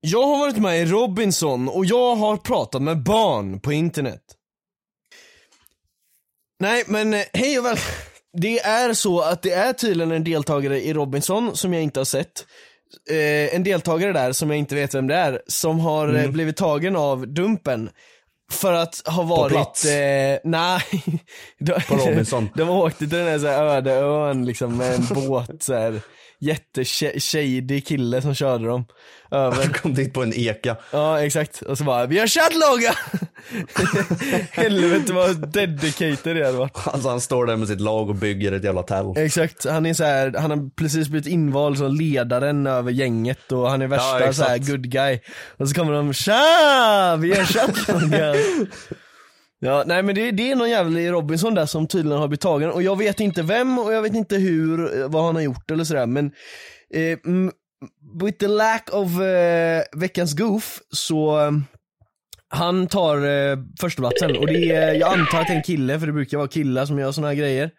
Jag har varit med i Robinson och jag har pratat med barn på internet. Nej men eh, hej och välkommen. Det är så att det är tydligen en deltagare i Robinson som jag inte har sett. Eh, en deltagare där som jag inte vet vem det är, som har eh, blivit tagen av Dumpen. För att ha varit, plats? eh, nej. De, På Robinson? de åkte till den här, så här öde ön liksom med en båt så här jätteshady kille som körde dem över. Han kom dit på en eka. Ja exakt, och så bara 'Vi har chattlogga!' Helvete vad dedicated det hade varit. Alltså han står där med sitt lag och bygger ett jävla tält. Exakt, han är så här, han har precis blivit invald som ledaren över gänget och han är värsta Ja, så här good guy. Och så kommer de 'Tja! Vi har chattlogga!' Ja, nej men det, det är någon jävel i Robinson där som tydligen har blivit tagen och jag vet inte vem och jag vet inte hur, eh, vad han har gjort eller sådär men eh, with the lack of eh, veckans goof så eh, han tar eh, första platsen och det är, jag antar att det är en kille för det brukar vara killar som gör såna här grejer.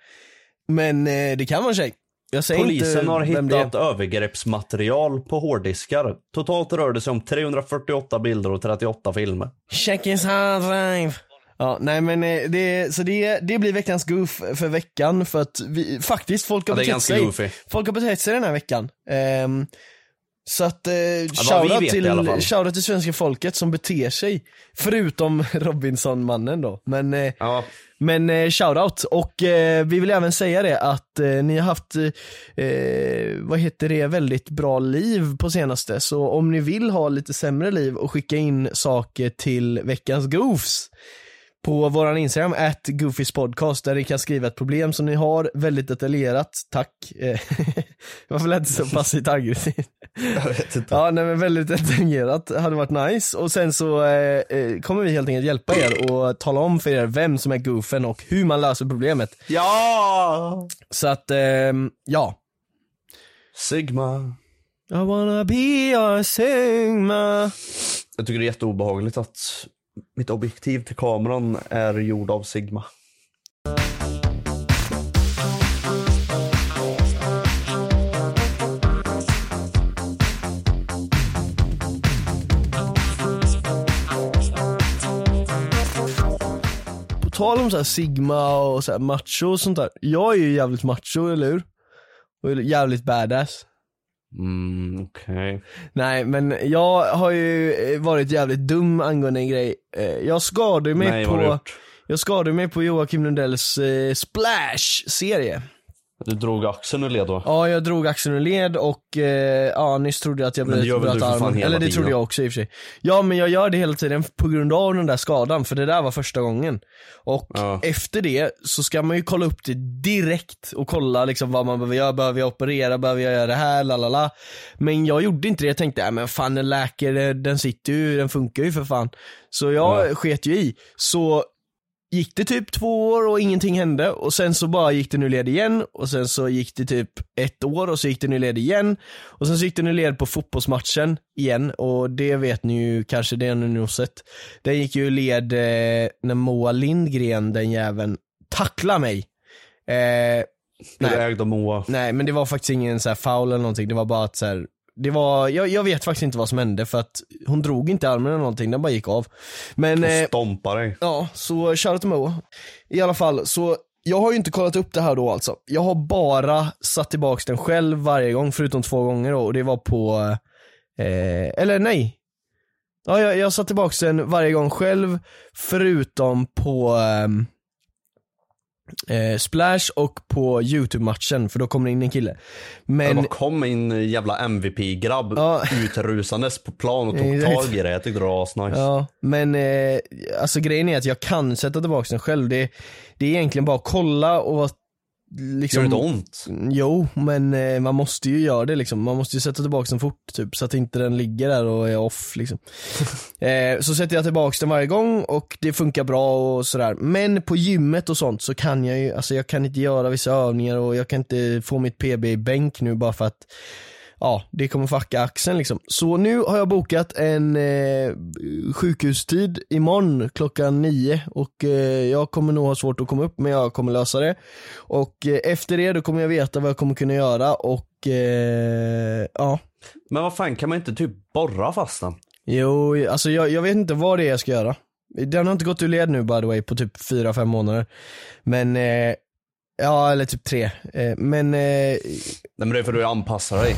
Men eh, det kan vara en tjej. Jag säger Polisen inte har hittat övergreppsmaterial på hårddiskar. Totalt rör det sig om 348 bilder och 38 filmer. Check his hard drive. Ja, nej men eh, det, så det, det blir veckans goof för veckan för att vi, faktiskt folk har Ja, betett sig. goofy. Folk har betett sig den här veckan. Ehm, så att, eh, shoutout till, shoutout till svenska folket som beter sig. Förutom Robinson-mannen då. Men, eh, Ja, men eh, shoutout. Och eh, vi vill även säga det att eh, ni har haft, eh, vad heter det, väldigt bra liv på senaste. Så om ni vill ha lite sämre liv och skicka in saker till veckans goofs på våran Instagram, at Goofys podcast, där ni kan skriva ett problem som ni har, väldigt detaljerat, tack. Eh, Varför lät det så passivt aggressivt? jag vet inte. Ja, nej men väldigt detaljerat hade varit nice. Och sen så eh, eh, kommer vi helt enkelt hjälpa er och tala om för er vem som är goofen och hur man löser problemet. Ja! Så att, ehm, ja. Sigma. I wanna be a Sigma. Jag tycker det är jätteobehagligt att mitt objektiv till kameran är gjord av Sigma. På tal om så här Sigma och så här macho och sånt där. Jag är ju jävligt macho, eller hur? Och jävligt badass. Mm, okej. Nej men jag har ju eh, varit jävligt dum angående en grej. Eh, Jag skadade mig Nej, på, jag skadade mig på Joakim Lundells eh, Splash-serie. Du drog axeln ur led då? Ja, jag drog axeln ur led och eh, ja, nyss trodde jag att jag Men det bröt, gör väl bröt armen. Eller det tiden? trodde jag också i och för sig. Ja, men jag gör det hela tiden på grund av den där skadan, för det där var första gången. Och Ja. efter det så ska man ju kolla upp det direkt och kolla liksom vad man behöver göra. Behöver jag operera? Behöver jag göra det här? Lalala. Men jag gjorde inte det. Jag tänkte, äh, men fan den läker, den sitter ju, den funkar ju för fan. Så jag Ja. sket ju i. Så gick det typ två år och ingenting hände och sen så bara gick den ur led igen och sen så gick det typ ett år och så gick den ur led igen och sen så gick den ur led på fotbollsmatchen igen och det vet ni ju kanske, det har ni nog sett. Den gick ju led eh, när Moa Lindgren, den jäveln, tacklade mig. Eh, nej. ägd av Moa. nej men det var faktiskt ingen så här foul eller någonting, det var bara att så här, det var, jag, jag vet faktiskt inte vad som hände för att hon drog inte armen eller någonting, den bara gick av. Men eh, Stompa dig. Ja, så shoutout till Moa. I alla fall, så jag har ju inte kollat upp det här då alltså. Jag har bara satt tillbaks den själv varje gång, förutom två gånger då, och det var på, eh, eller nej. Ja, jag, jag satt tillbaks den varje gång själv, förutom på ehm, eh, Splash och på YouTube-matchen, för då kommer det in en kille. Det Men, bara kom en jävla MVP-grabb Ja. utrusandes på plan och tog tag i det. Jag tyckte det var asnice. Ja, men eh, alltså grejen är att jag kan sätta tillbaka den själv. Det, det är egentligen bara att kolla och vara liksom... Gör det ont? Jo, men eh, man måste ju göra det liksom. Man måste ju sätta tillbaka den fort typ, så att inte den ligger där och är off liksom. eh, så sätter jag tillbaka den varje gång och det funkar bra och sådär. Men på gymmet och sånt så kan jag ju, alltså jag kan inte göra vissa övningar och jag kan inte få mitt PB i bänk nu bara för att ja, det kommer fucka axeln liksom. Så nu har jag bokat en eh, sjukhustid imorgon klockan nio och eh, jag kommer nog ha svårt att komma upp men jag kommer lösa det. Och eh, efter det då kommer jag veta vad jag kommer kunna göra och eh, ja. Men vad fan, kan man inte typ borra fast den? Jo, alltså jag, jag vet inte vad det är jag ska göra. Den har inte gått ur led nu by the way på typ 4-5 månader. Men, eh, ja eller typ 3. Eh, men eh, Nej men det är för att du anpassar dig.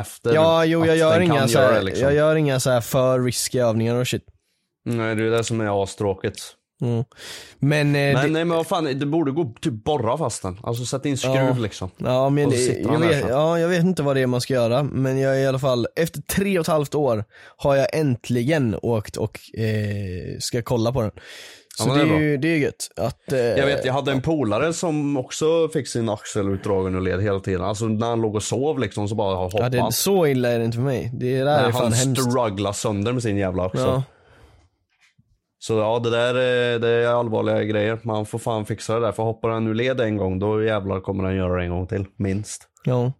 Efter Ja, jo jag gör, inga så här, liksom. jag gör inga så här för riskiga övningar och shit. Nej det är det som är astråkigt. Mm. Men, eh, Men det, nej men vad fan, det borde gå typ borra fast den. Alltså sätt in skruv Ja. liksom. ja, men det, jag, vet, ja, jag vet inte vad det är man ska göra, men jag är i alla fall, efter tre och ett halvt år har jag äntligen åkt och eh, ska kolla på den. Så Ja, det, är är ju, det är gött. Att, eh, Jag vet, jag hade en polare som också fick sin axel utdragen ur led hela tiden. Alltså när han låg och sov liksom så bara hoppade ja, det, han. så illa är det inte för mig. Det där är Nej, fan han hemskt. strugglade sönder med sin jävla axel. Ja. Så ja, det där är, det är allvarliga grejer. Man får fan fixa det där. För hoppar han ur led en gång, då jävlar kommer han göra det en gång till. Minst. Ja.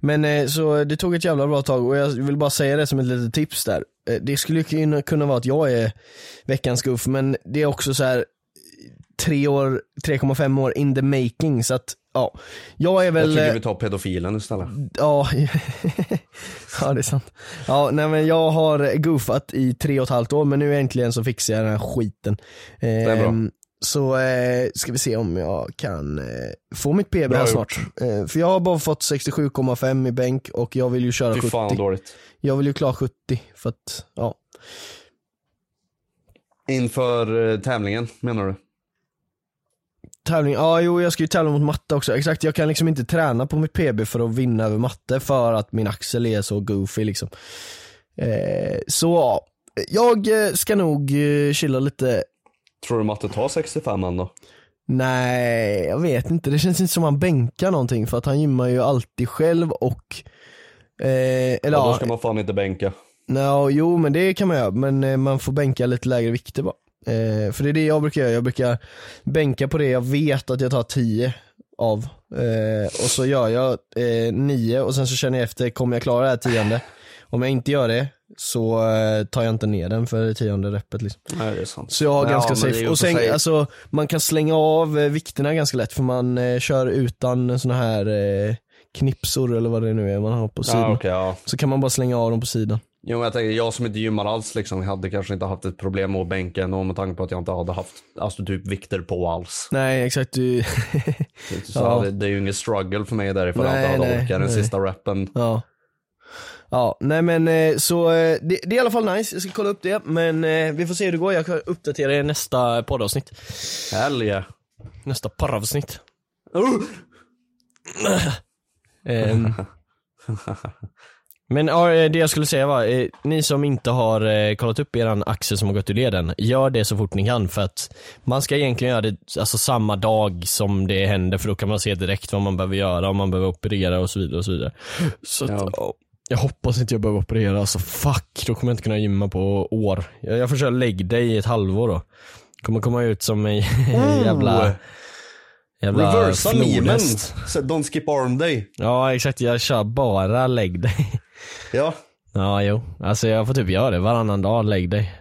Men eh, så det tog ett jävla bra tag och jag vill bara säga det som ett litet tips där. Eh, det skulle kunna, kunna vara att jag är veckans guff men det är också så här tre år, 3,5 år in the making så att ja. Jag är Jag väl, tycker eh, vi tar pedofilen istället. ja, ja det är sant. Ja nej men jag har goofat i tre och ett halvt år men nu äntligen så fixar jag den här skiten. är bra. Så eh, ska vi se om jag kan eh, få mitt PB här snart. Eh, för jag har bara fått 67,5 i bänk och jag vill ju köra Fy 70. fan dåligt. Jag vill ju klara 70 för att, ja. Inför eh, tävlingen menar du? Tävling, ja jo jag ska ju tävla mot matte också, exakt jag kan liksom inte träna på mitt PB för att vinna över matte för att min axel är så goofy liksom. Eh, så ja, jag eh, ska nog chilla lite Tror du Matte tar 65 än då? Nej, jag vet inte. Det känns inte som han bänkar någonting för att han gymmar ju alltid själv och eh, eller Ja, då ska man fan inte bänka. no, jo men det kan man göra men eh, man får bänka lite lägre vikter bara. Eh, för det är det jag brukar göra, jag brukar bänka på det jag vet att jag tar 10 av. Eh, och så gör jag eh, 9 och sen så känner jag efter, kommer jag klara det här tionde? Om jag inte gör det så eh, tar jag inte ner den för det tionde repet liksom. Nej det är sant. Så jag har Ja, ganska är safe. Och sen, alltså, man kan slänga av eh, vikterna ganska lätt för man eh, kör utan såna här eh, knipsor eller vad det nu är man har på sidan. Ja, okej, ja. Så kan man bara slänga av dem på sidan. Jo men jag tänker, jag som inte gymmar alls liksom, hade kanske inte haft ett problem med bänka ändå med tanke på att jag inte hade haft, alltså typ vikter på alls. Nej exakt, du, Så Ja. det, det är ju ingen struggle för mig där ifall jag Nej, inte hade nej, orkat den nej. sista rappen. ja. Ja, nej men eh, så eh, det, det är i alla fall nice, jag ska kolla upp det men eh, vi får se hur det går, jag kan uppdatera i nästa poddavsnitt. Hell yeah. Nästa poddavsnitt. Uh! Ehm. Men ja, det jag skulle säga var, ni som inte har kollat upp eran axel som har gått ur leden, gör det så fort ni kan för att man ska egentligen göra det alltså, samma dag som det händer för då kan man se direkt vad man behöver göra, om man behöver operera och så vidare och så vidare. Så att, Ja. ja, jag hoppas inte jag behöver operera, alltså fuck, då kommer jag inte kunna gymma på år. Jag, jag får köra lägg dig i ett halvår då. Kommer komma ut som en jävla, jävla Reversa memen. Don't skip arm day. Ja exakt, jag kör bara lägg dig. Ja, Ja jo, alltså jag får typ göra det varannan dag, lägg dig.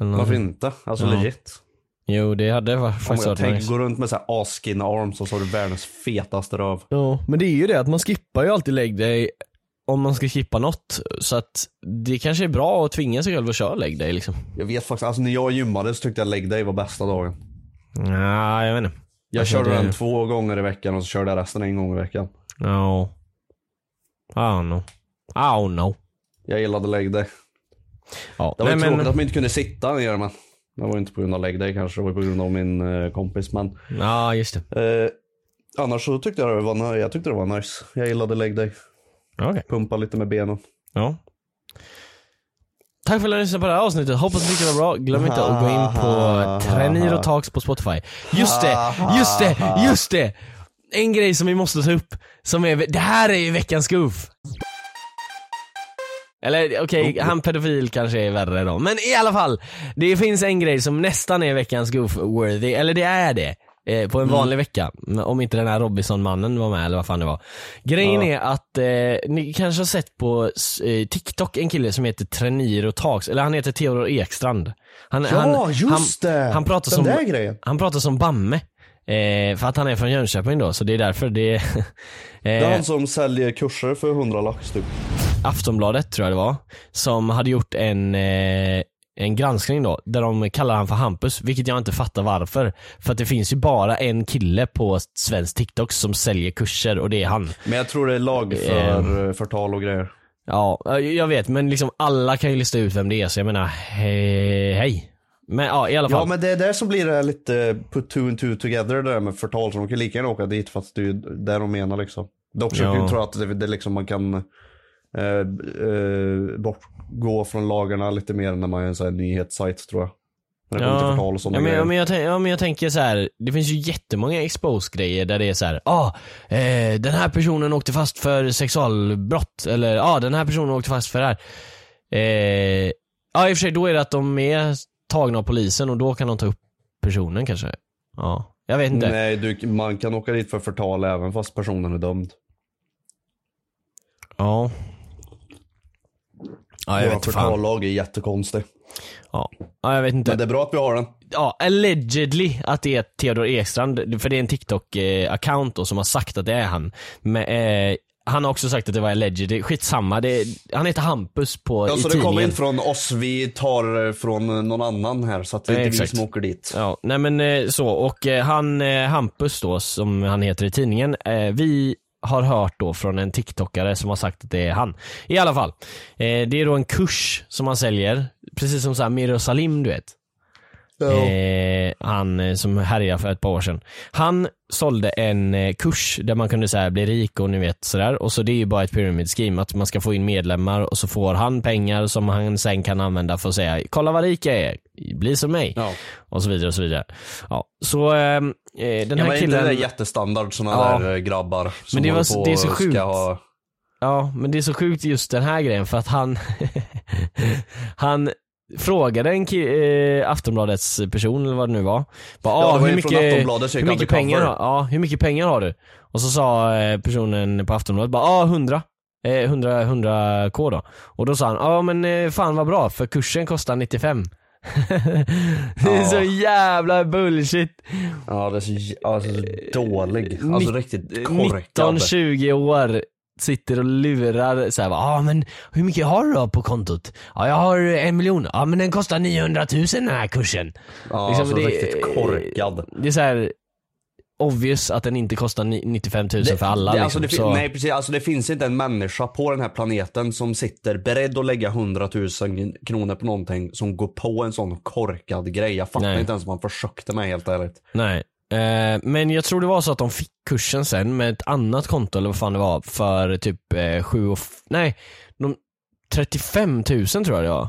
Eller varför inte? Alltså Ja. legit. Jo det hade faktiskt varit nice. gå runt med så här asskin arms och så har du världens fetaste röv. Ja, men det är ju det att man skippar ju alltid lägg dig om man ska skippa något. Så att det kanske är bra att tvinga sig själv att köra lägg dig liksom. Jag vet faktiskt, alltså när jag gymmade så tyckte jag leg day var bästa dagen. Ja, jag vet inte. Jag Alltså, körde det- den två gånger i veckan och så körde jag resten en gång i veckan. Ja. I don't know. I don't know. Jag gillade leg day. Ja, Det var nej, tråkigt men, att man inte kunde sitta ner men det var inte på grund av leg day kanske, det var på grund av min eh, kompis men Ja, just det. eh, Annars så tyckte jag det var, ni- jag tyckte det var nice. Jag gillade leg day. Okej. Pumpa lite med benen. Ja. Tack för att ni lyssnade på det här avsnittet. Hoppas ni tyckte det var bra. Glöm inte att gå in på Treniro Talks på Spotify. Just det, just det, just det! En grej som vi måste ta upp, som är, det här är ju veckans goof. Eller okej, han pedofil kanske är värre då. Men i alla fall, det finns en grej som nästan är veckans goof-worthy, eller det är det. Eh, på en vanlig vecka. Om inte den här Robinson-mannen var med eller vad fan det var. Grejen är att eh, ni kanske har sett på eh, TikTok en kille som heter Treniro Tags, eller han heter Theodor Ekstrand. Han, Ja, just det! Han pratar Den som, där grejen. Han pratar som Bamme. Eh, för att han är från Jönköping då, så det är därför det... eh, Det är han som säljer kurser för 100 lax typ. Aftonbladet tror jag det var, som hade gjort en, eh, en granskning då, där de kallar han för Hampus, vilket jag inte fattar varför. För att det finns ju bara en kille på svensk TikTok som säljer kurser och det är han. Men jag tror det är lag för eh, förtal och grejer. Ja, jag vet, men liksom alla kan ju lista ut vem det är, så jag menar, hej. hej. Men ja, i alla fall. Ja men det är där som blir det lite put two and two together det där med förtal. Så de kan lika gärna åka dit fast det är ju det de menar liksom. De försöker Ja. ju tro att det, det liksom man kan eh, eh, bort, gå från lagarna lite mer när man är en sån här nyhetssajt tror jag. När det kommer till förtal och sådana ja, men, ja, men jag, ja, men jag tänker så här. det finns ju jättemånga expose-grejer där det är så här, ah, eh, den här personen åkte fast för sexualbrott, eller ah, den här personen åkte fast för det här. Eh, ja, i och för sig, då är det att de är tagna av polisen och då kan de ta upp personen kanske. Ja, jag vet inte. Nej, du, man kan åka dit för förtal även fast personen är dömd. Ja. Ja, jag Vår vet fan. förtallag är jättekonstig. Ja. ja, jag vet inte. Men det är bra att vi har den. ja, allegedly att det är Theodor Ekstrand, för det är en TikTok-account då som har sagt att det är han. Men, eh, han har också sagt att det var allegedly, skitsamma, det, han heter Hampus på, Ja, i så det kommer inte från oss, vi tar eh, från någon annan här så att det är inte vi som åker dit. Ja, nej men eh, så, och eh, han, Hampus då, som han heter i tidningen, vi har hört då från en TikTokare som har sagt att det är han. I alla fall, eh, det är då en kurs som han säljer, precis som såhär Miro Salim du vet. Eh, han eh, som härjade för ett par år sedan. Han sålde en eh, kurs där man kunde så här, bli rik och ni vet sådär. Och så det är ju bara ett pyramid scheme att man ska få in medlemmar och så får han pengar som han sen kan använda för att säga kolla vad rik jag är, bli som mig. Ja. Och så vidare och så vidare. Ja, så ehm, eh, den Ja, här men inte killen. det där jättestandard såna Ja. där eh, grabbar som Men det var på det är så sjukt. Ha... Ja, men det är så sjukt just den här grejen för att han Han frågade en eh, Aftonbladets person eller vad det nu var. Bara, Ja, ah, hur mycket, hur mycket pengar har, ja, hur mycket pengar har du? Och så sa eh, personen på Aftonbladet bara, ah 100. Eh, 100, 100 k då. Och då sa han, ja ah, men eh, fan vad bra för kursen kostar 95. det är så jävla bullshit. Ja, det är så, alltså, så dålig. Alltså Nitt- riktigt korkad. 19-20 år sitter och lurar såhär, ja ah, men hur mycket har du då på kontot? Ja jag har en miljon, ja men den kostar 900 000 den här kursen. Ja, Liksom, alltså det- riktigt korkad. Det är så här obvious att den inte kostar ni- 95 000 för alla det, liksom. alltså, det, så, Nej precis, alltså det finns inte en människa på den här planeten som sitter beredd att lägga 100 000 kronor på någonting som går på en sån korkad grej. Jag fattar Nej. inte ens om man försökte med helt ärligt. Nej. Eh, men jag tror det var så att de fick kursen sen med ett annat konto eller vad fan det var för typ eh, 7 och nej, de 35 000 tror jag det var.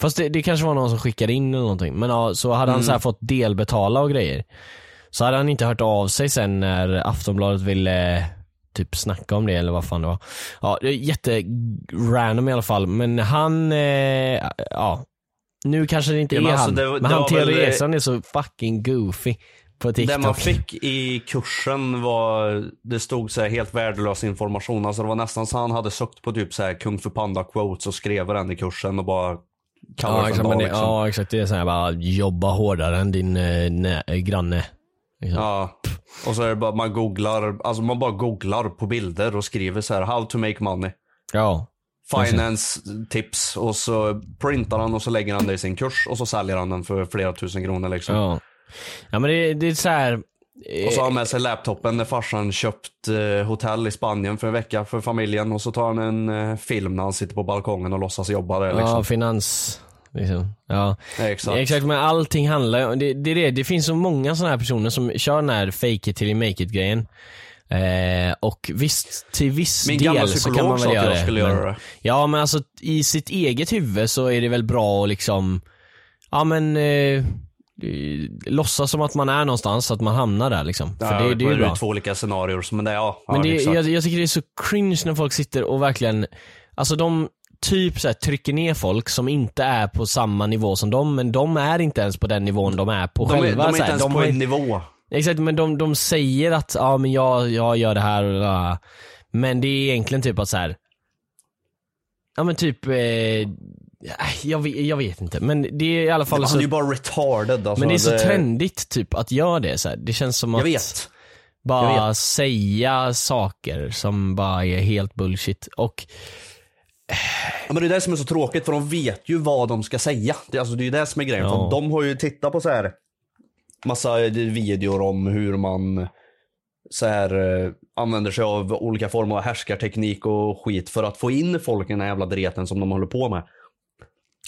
Fast det, det kanske var någon som skickade in eller någonting. Men ja, så hade han Mm. så här fått delbetala och grejer. Så hade han inte hört av sig sen när Aftonbladet ville typ snacka om det eller vad fan det var. Ja, det är jätte random i alla fall. Men han, eh, ja. Nu kanske det inte Ja, är alltså, han. det- men det han var väl- är så fucking goofy på TikTok. Det man fick i kursen var, det stod så helt värdelös information. Alltså det var nästan så han hade sökt på typ så här Kung Fu Panda quotes och skrev den i kursen och bara kallade Ja exakt, dag liksom. ja exakt, det är såhär bara jobba hårdare än din eh, eh, granne. Liksom. Ja. Och så är det bara, man googlar, alltså man bara googlar på bilder och skriver så här how to make money. Ja. Finance tips och så printar han och så lägger han det i sin kurs och så säljer han den för flera tusen kronor liksom. Ja. Ja men det, det är så här. Eh, Och så har han med sig laptopen när farsan köpt eh, hotell i Spanien för en vecka för familjen och så tar han en eh, film när han sitter på balkongen och låtsas jobba där liksom. Ja, finans. Liksom. Ja. Exakt. Exakt, men allting handlar det, det det, det finns så många sådana här personer som kör den här fake it till you make it grejen. Eh, och visst, till viss Min del så kan man väl göra det. skulle men, göra det. Ja men alltså i sitt eget huvud så är det väl bra att liksom, ja men eh, eh, låtsas som att man är någonstans så att man hamnar där liksom. För Ja, det, det är ju bra. två olika scenarier, men det, ja. Men det, jag, jag tycker det är så cringe när folk sitter och verkligen, alltså de typ så här, trycker ner folk som inte är på samma nivå som dem, men de är inte ens på den nivån de är på de, är, de själva. är inte här. ens de på en nivå. Exakt, men de, de säger att ja men jag, jag gör det här och det Men det är egentligen typ att så här. Ja men typ, eh, jag, vet, jag vet inte, men det är i alla fall Han så, är ju bara retarded alltså. men det är så trendigt typ att göra det så här. Det känns som Jag att vet. bara vet. säga saker som bara är helt bullshit och Ja, men det är det som är så tråkigt för de vet ju vad de ska säga. Det, alltså, det är ju det som är grejen. Ja. För de har ju tittat på så här massa videor om hur man så här, eh, använder sig av olika former av härskarteknik och skit för att få in folk i den här jävla dreten som de håller på med.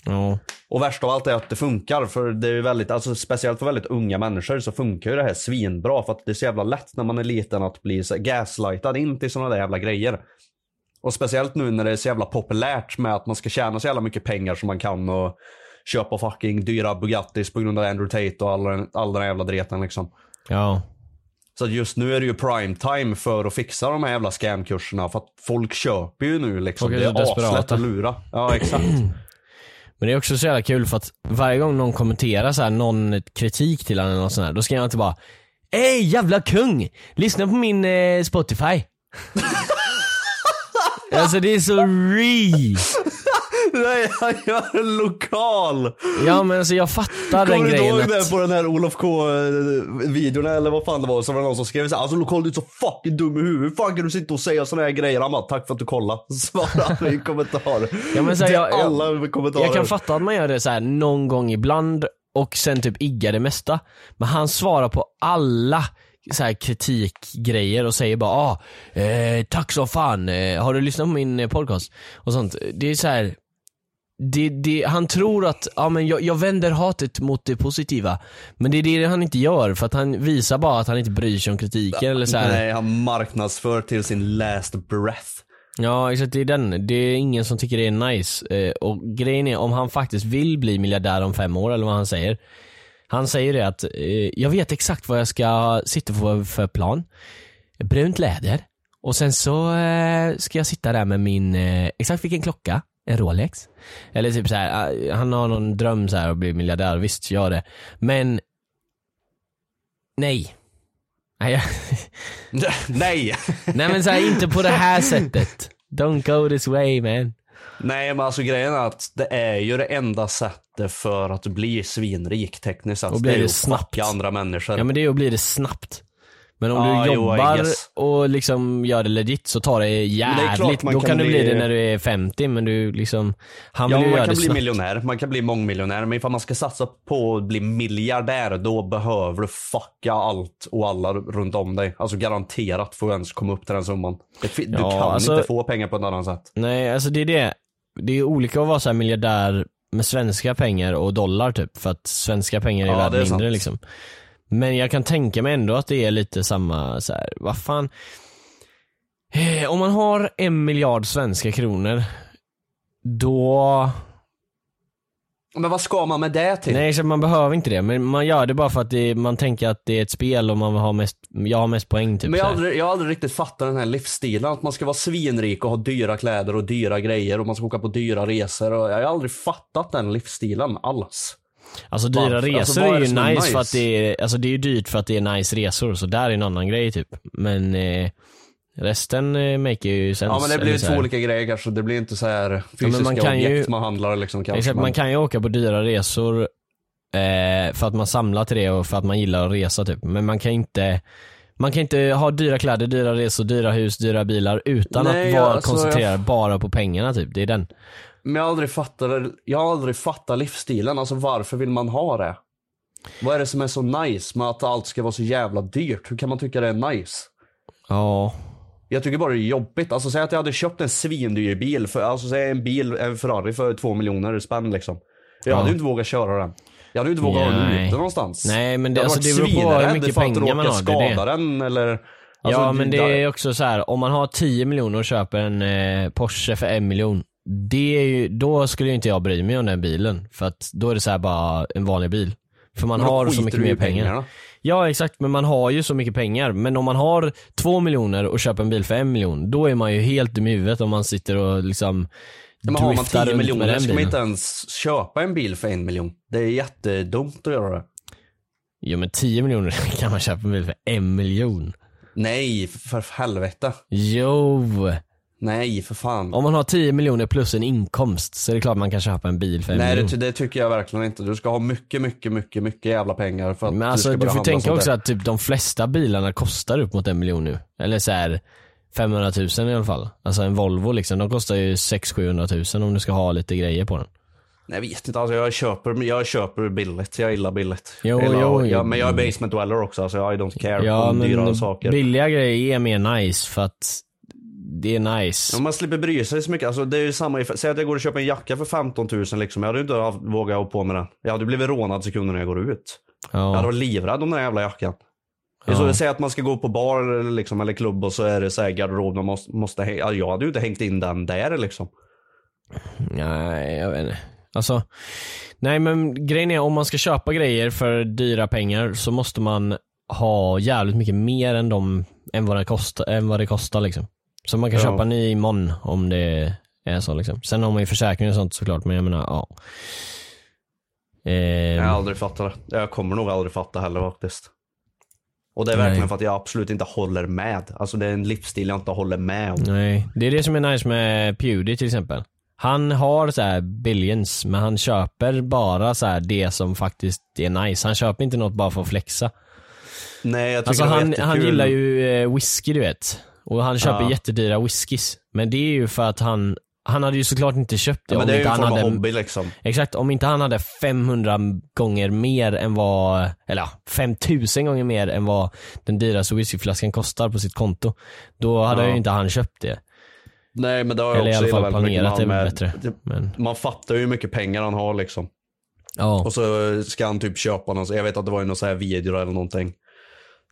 Ja, Och värst av allt är att det funkar för det är väldigt, alltså speciellt för väldigt unga människor så funkar ju det här svinbra för att det är så jävla lätt när man är liten att bli gaslightad in till sådana där jävla grejer. Och speciellt nu när det är så jävla populärt med att man ska tjäna så jävla mycket pengar som man kan och köpa fucking dyra Bugattis på grund av Andrew Tate och all, den- all den jävla dreten liksom. ja, Så just nu är det ju prime time för att fixa de här jävla scamkurserna för att folk köper ju nu liksom. Folk är det är aslätt att lura. Ja exakt. Men det är också så jävla kul för att varje gång någon kommenterar så här, någon kritik till honom eller något sånt här, då ska jag inte bara Ey jävla kung! Lyssna på min eh, Spotify. alltså det är så re. Nej, han gör en lokal! Ja men alltså jag fattar den Kommer du grejen ihåg det på den här Olof K-videon eller vad fan det var? Så var det någon som skrev såhär, alltså lokal du är så fucking dum i huvudet. Hur fan kan du sitta och säga såna här grejer? Han bara, tack för att du kollade. Svarade han i kommentar. Ja, men så här, jag- jag- alla kommentarer. jag kan fatta att man gör det så här någon gång ibland och sen typ iggar det mesta. Men han svarar på alla så här kritikgrejer och säger bara ah, eh, tack så fan, eh, har du lyssnat på min eh, podcast? Och sånt. Det är så här. Det, det, han tror att, ja men jag, jag vänder hatet mot det positiva. Men det är det han inte gör för att han visar bara att han inte bryr sig om kritiken eller så här. Nej, han marknadsför till sin last breath. Ja exakt, det är den. Det är ingen som tycker det är nice. Eh, och grejen är om han faktiskt vill bli miljardär om fem år eller vad han säger. Han säger det att, eh, jag vet exakt vad jag ska sitta på för plan. Brunt läder. Och sen så eh, ska jag sitta där med min, exakt vilken klocka? En Rolex? Eller typ så här, eh, han har någon dröm så här att bli miljardär, visst gör det. Men, nej. Nej, Nej! nej men så här, inte på det här sättet. Don't go this way man. Nej men alltså grejen är att det är ju det enda sättet för att bli svinrik tekniskt sett. Och blir det det snabbt. andra människor. Ja men det är ju att bli det snabbt. Men om Ja, du jo, jobbar guess. och liksom gör det legit så tar det det jävligt, man då kan du bli det när du är 50 men du liksom, han Ja, vill ju man göra kan det bli snabbt. miljonär, man kan bli mångmiljonär, men ifall man ska satsa på att bli miljardär, då behöver du fucka allt och alla runt om dig. Alltså garanterat för att ens komma upp till den summan. Det Du Ja, kan alltså- inte få pengar på ett annat sätt. Nej alltså det är det. Det är olika att vara så här miljardär med svenska pengar och dollar typ, för att svenska pengar är Ja, värda det är mindre sant. liksom. Men jag kan tänka mig ändå att det är lite samma så här, vad fan. Eh, Om man har en miljard svenska kronor, då Men vad ska man med det till? Nej, så man behöver inte det. Men man gör det bara för att det, man tänker att det är ett spel och man har mest, jag har mest poäng typ. Men jag har, aldrig, jag har aldrig riktigt fattat den här livsstilen. Att man ska vara svinrik och ha dyra kläder och dyra grejer och man ska åka på dyra resor. Och jag har aldrig fattat den livsstilen alls. Alltså dyra Varför? resor Alltså, är är ju nice, nice? för att det är, alltså det är ju dyrt för att det är nice resor, så där är en annan grej typ. Men eh, resten eh, make ju sense. Ja men det blir ju två olika grejer kanske. Det blir inte så här men fysiska man kan ju- objekt man handlar liksom kanske. Exakt, men... man kan ju åka på dyra resor eh, för att man samlar till det och för att man gillar att resa typ. Men man kan inte man kan inte ha dyra kläder, dyra resor, dyra hus, dyra bilar utan Nej, att vara alltså, koncentrerad jag- bara på pengarna typ. Det är den. Men jag har aldrig fattat, jag har aldrig fattat livsstilen. Alltså varför vill man ha det? Vad är det som är så nice med att allt ska vara så jävla dyrt? Hur kan man tycka det är nice? Ja. Jag tycker bara det är jobbigt. Alltså säg att jag hade köpt en svindyr bil, för, alltså säg en bil, en Ferrari för två miljoner spänn liksom. Jag Ja. hade ju inte vågat köra den. Jag hade ju inte vågat ha den ute någonstans. Nej, men det- jag hade alltså, varit det beror på hur mycket pengar man har, det är det. skada den eller... Alltså, ja men det är också så här. om man har 10 miljoner och köper en eh, Porsche för en miljon. Det är ju, då skulle inte jag bry mig om den bilen. För att då är det så här bara en vanlig bil. För man har så mycket mer pengar. pengarna. Ja exakt, men man har ju så mycket pengar. Men om man har två miljoner och köper en bil för en miljon, då är man ju helt dum i huvudet om man sitter och liksom Ja, Men har man driftar 10 runt med miljoner ska man inte ens köpa en bil för en miljon. Det är jättedumt att göra det. Jo men 10 miljoner kan man köpa en bil för en miljon. Nej, för helvete. Jo! Nej, för fan. Om man har 10 miljoner plus en inkomst så är det klart man kan köpa en bil för en Nej miljon. det, det tycker jag verkligen inte. Du ska ha mycket, mycket, mycket, mycket jävla pengar för att Men du alltså ska du får tänka också där. att typ de flesta bilarna kostar upp mot en miljon nu. Eller så här 500 000 i alla fall. Alltså en Volvo liksom, de kostar ju 600-700 000 om du ska ha lite grejer på den. Nej, jag vet inte, alltså jag köper, jag köper billigt. Jag gillar billigt. Jo, jag gillar, jo, jag, men jag är basement dweller också, alltså I don't care Ja om dyra men saker. billiga grejer är mer nice för att det är nice. Om man slipper bry sig så mycket, alltså det är ju samma, säg att jag går och köper en jacka för 15 000 liksom, jag hade ju inte haft- vågat ha på mig den. Jag hade blivit rånad sekunden när jag går ut. Jag hade Ja. varit livrädd om den här jävla jackan. Ja. så, säg att man ska gå på bar eller, liksom, eller klubb och så är det så här garderob, man måste, måste hä- ja, jag hade ju inte hängt in den där liksom. Nej, jag vet inte. Alltså, nej men grejen är om man ska köpa grejer för dyra pengar så måste man ha jävligt mycket mer än, de, än, vad, det kostar, än vad det kostar liksom. Så man kan Ja. köpa ny imorgon om det är så liksom. Sen har man ju försäkring och sånt såklart men jag menar ja. Jag har Ehm, aldrig fattat det. Jag kommer nog aldrig fatta heller faktiskt. Och det är verkligen Nej. för att jag absolut inte håller med. Alltså det är en livsstil jag inte håller med om. nej, det är det som är nice med Pewdie till exempel. Han har så här billions men han köper bara så här det som faktiskt är nice. Han köper inte något bara för att flexa. Nej jag tycker Alltså det var han, jättekul. han gillar ju eh, whisky du vet. Och han köper Ja. jättedyra whiskys. Men det är ju för att han, han hade ju såklart inte köpt det Ja, men om det är ju inte en han form av hade hobby liksom. Exakt, om inte han hade 500 gånger mer än vad, eller ja, 5000 gånger mer än vad den dyraste whiskyflaskan kostar på sitt konto. Då hade Ja. ju inte han köpt det. Nej men det har jag Eller i också alla fall planerat det med bättre. med- Men, Man fattar ju hur mycket pengar han har liksom. ja. Och så ska han typ köpa någon, jag vet att det var ju någon sån här video eller någonting.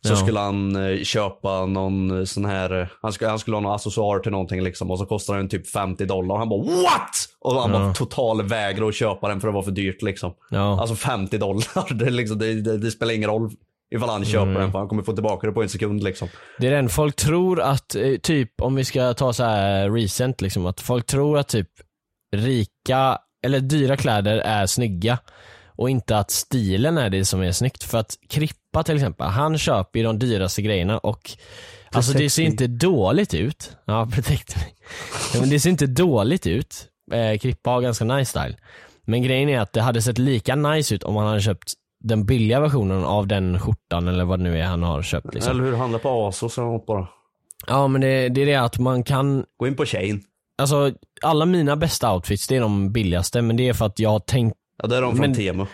Så Ja. skulle han eh, köpa någon eh, sån här, eh, han skulle, han skulle ha någon accessoar till någonting liksom och så kostar den typ 50 dollar och han bara what? Och han Ja. bara total vägrar att köpa den för det var för dyrt liksom. ja. Alltså 50 dollar, det, liksom, det, det, det spelar ingen roll ifall han köper Mm. den för han kommer få tillbaka det på en sekund liksom. Det är den, folk tror att, typ om vi ska ta så här recent liksom, att folk tror att typ rika, eller dyra kläder är snygga och inte att stilen är det som är snyggt. För att Krippa till exempel, han köper ju de dyraste grejerna och alltså det ser inte dåligt ut. Ja, protect men det ser inte dåligt ut. Eh, Krippa har ganska nice style. Men grejen är att det hade sett lika nice ut om han hade köpt den billiga versionen av den skjortan eller vad det nu är han har köpt. Liksom. Eller hur, handla på Asos eller något bara. Ja men det, det är det att man kan, Gå in på Chain. alltså alla mina bästa outfits det är de billigaste men det är för att jag har tänkt, Ja det är de från Men- Temu.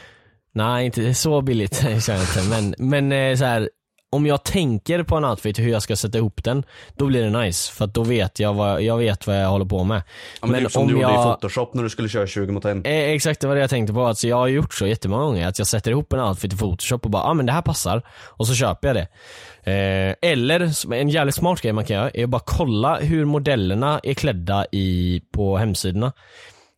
nej inte så billigt känner jag inte men, men eh, så här, om jag tänker på en outfit hur jag ska sätta ihop den, då blir det nice för att då vet jag vad jag, vet vad jag håller på med. Ja, men, Men som om du gjorde jag- i Photoshop när du skulle köra 20 mot en. Eh, exakt, det var det jag tänkte på. Alltså, jag har gjort så jättemånga gånger att jag sätter ihop en outfit i photoshop och bara, ah, men det här passar. Och så köper jag det. Eh, eller, en jävligt smart grej man kan göra, är att bara kolla hur modellerna är klädda i, på hemsidorna.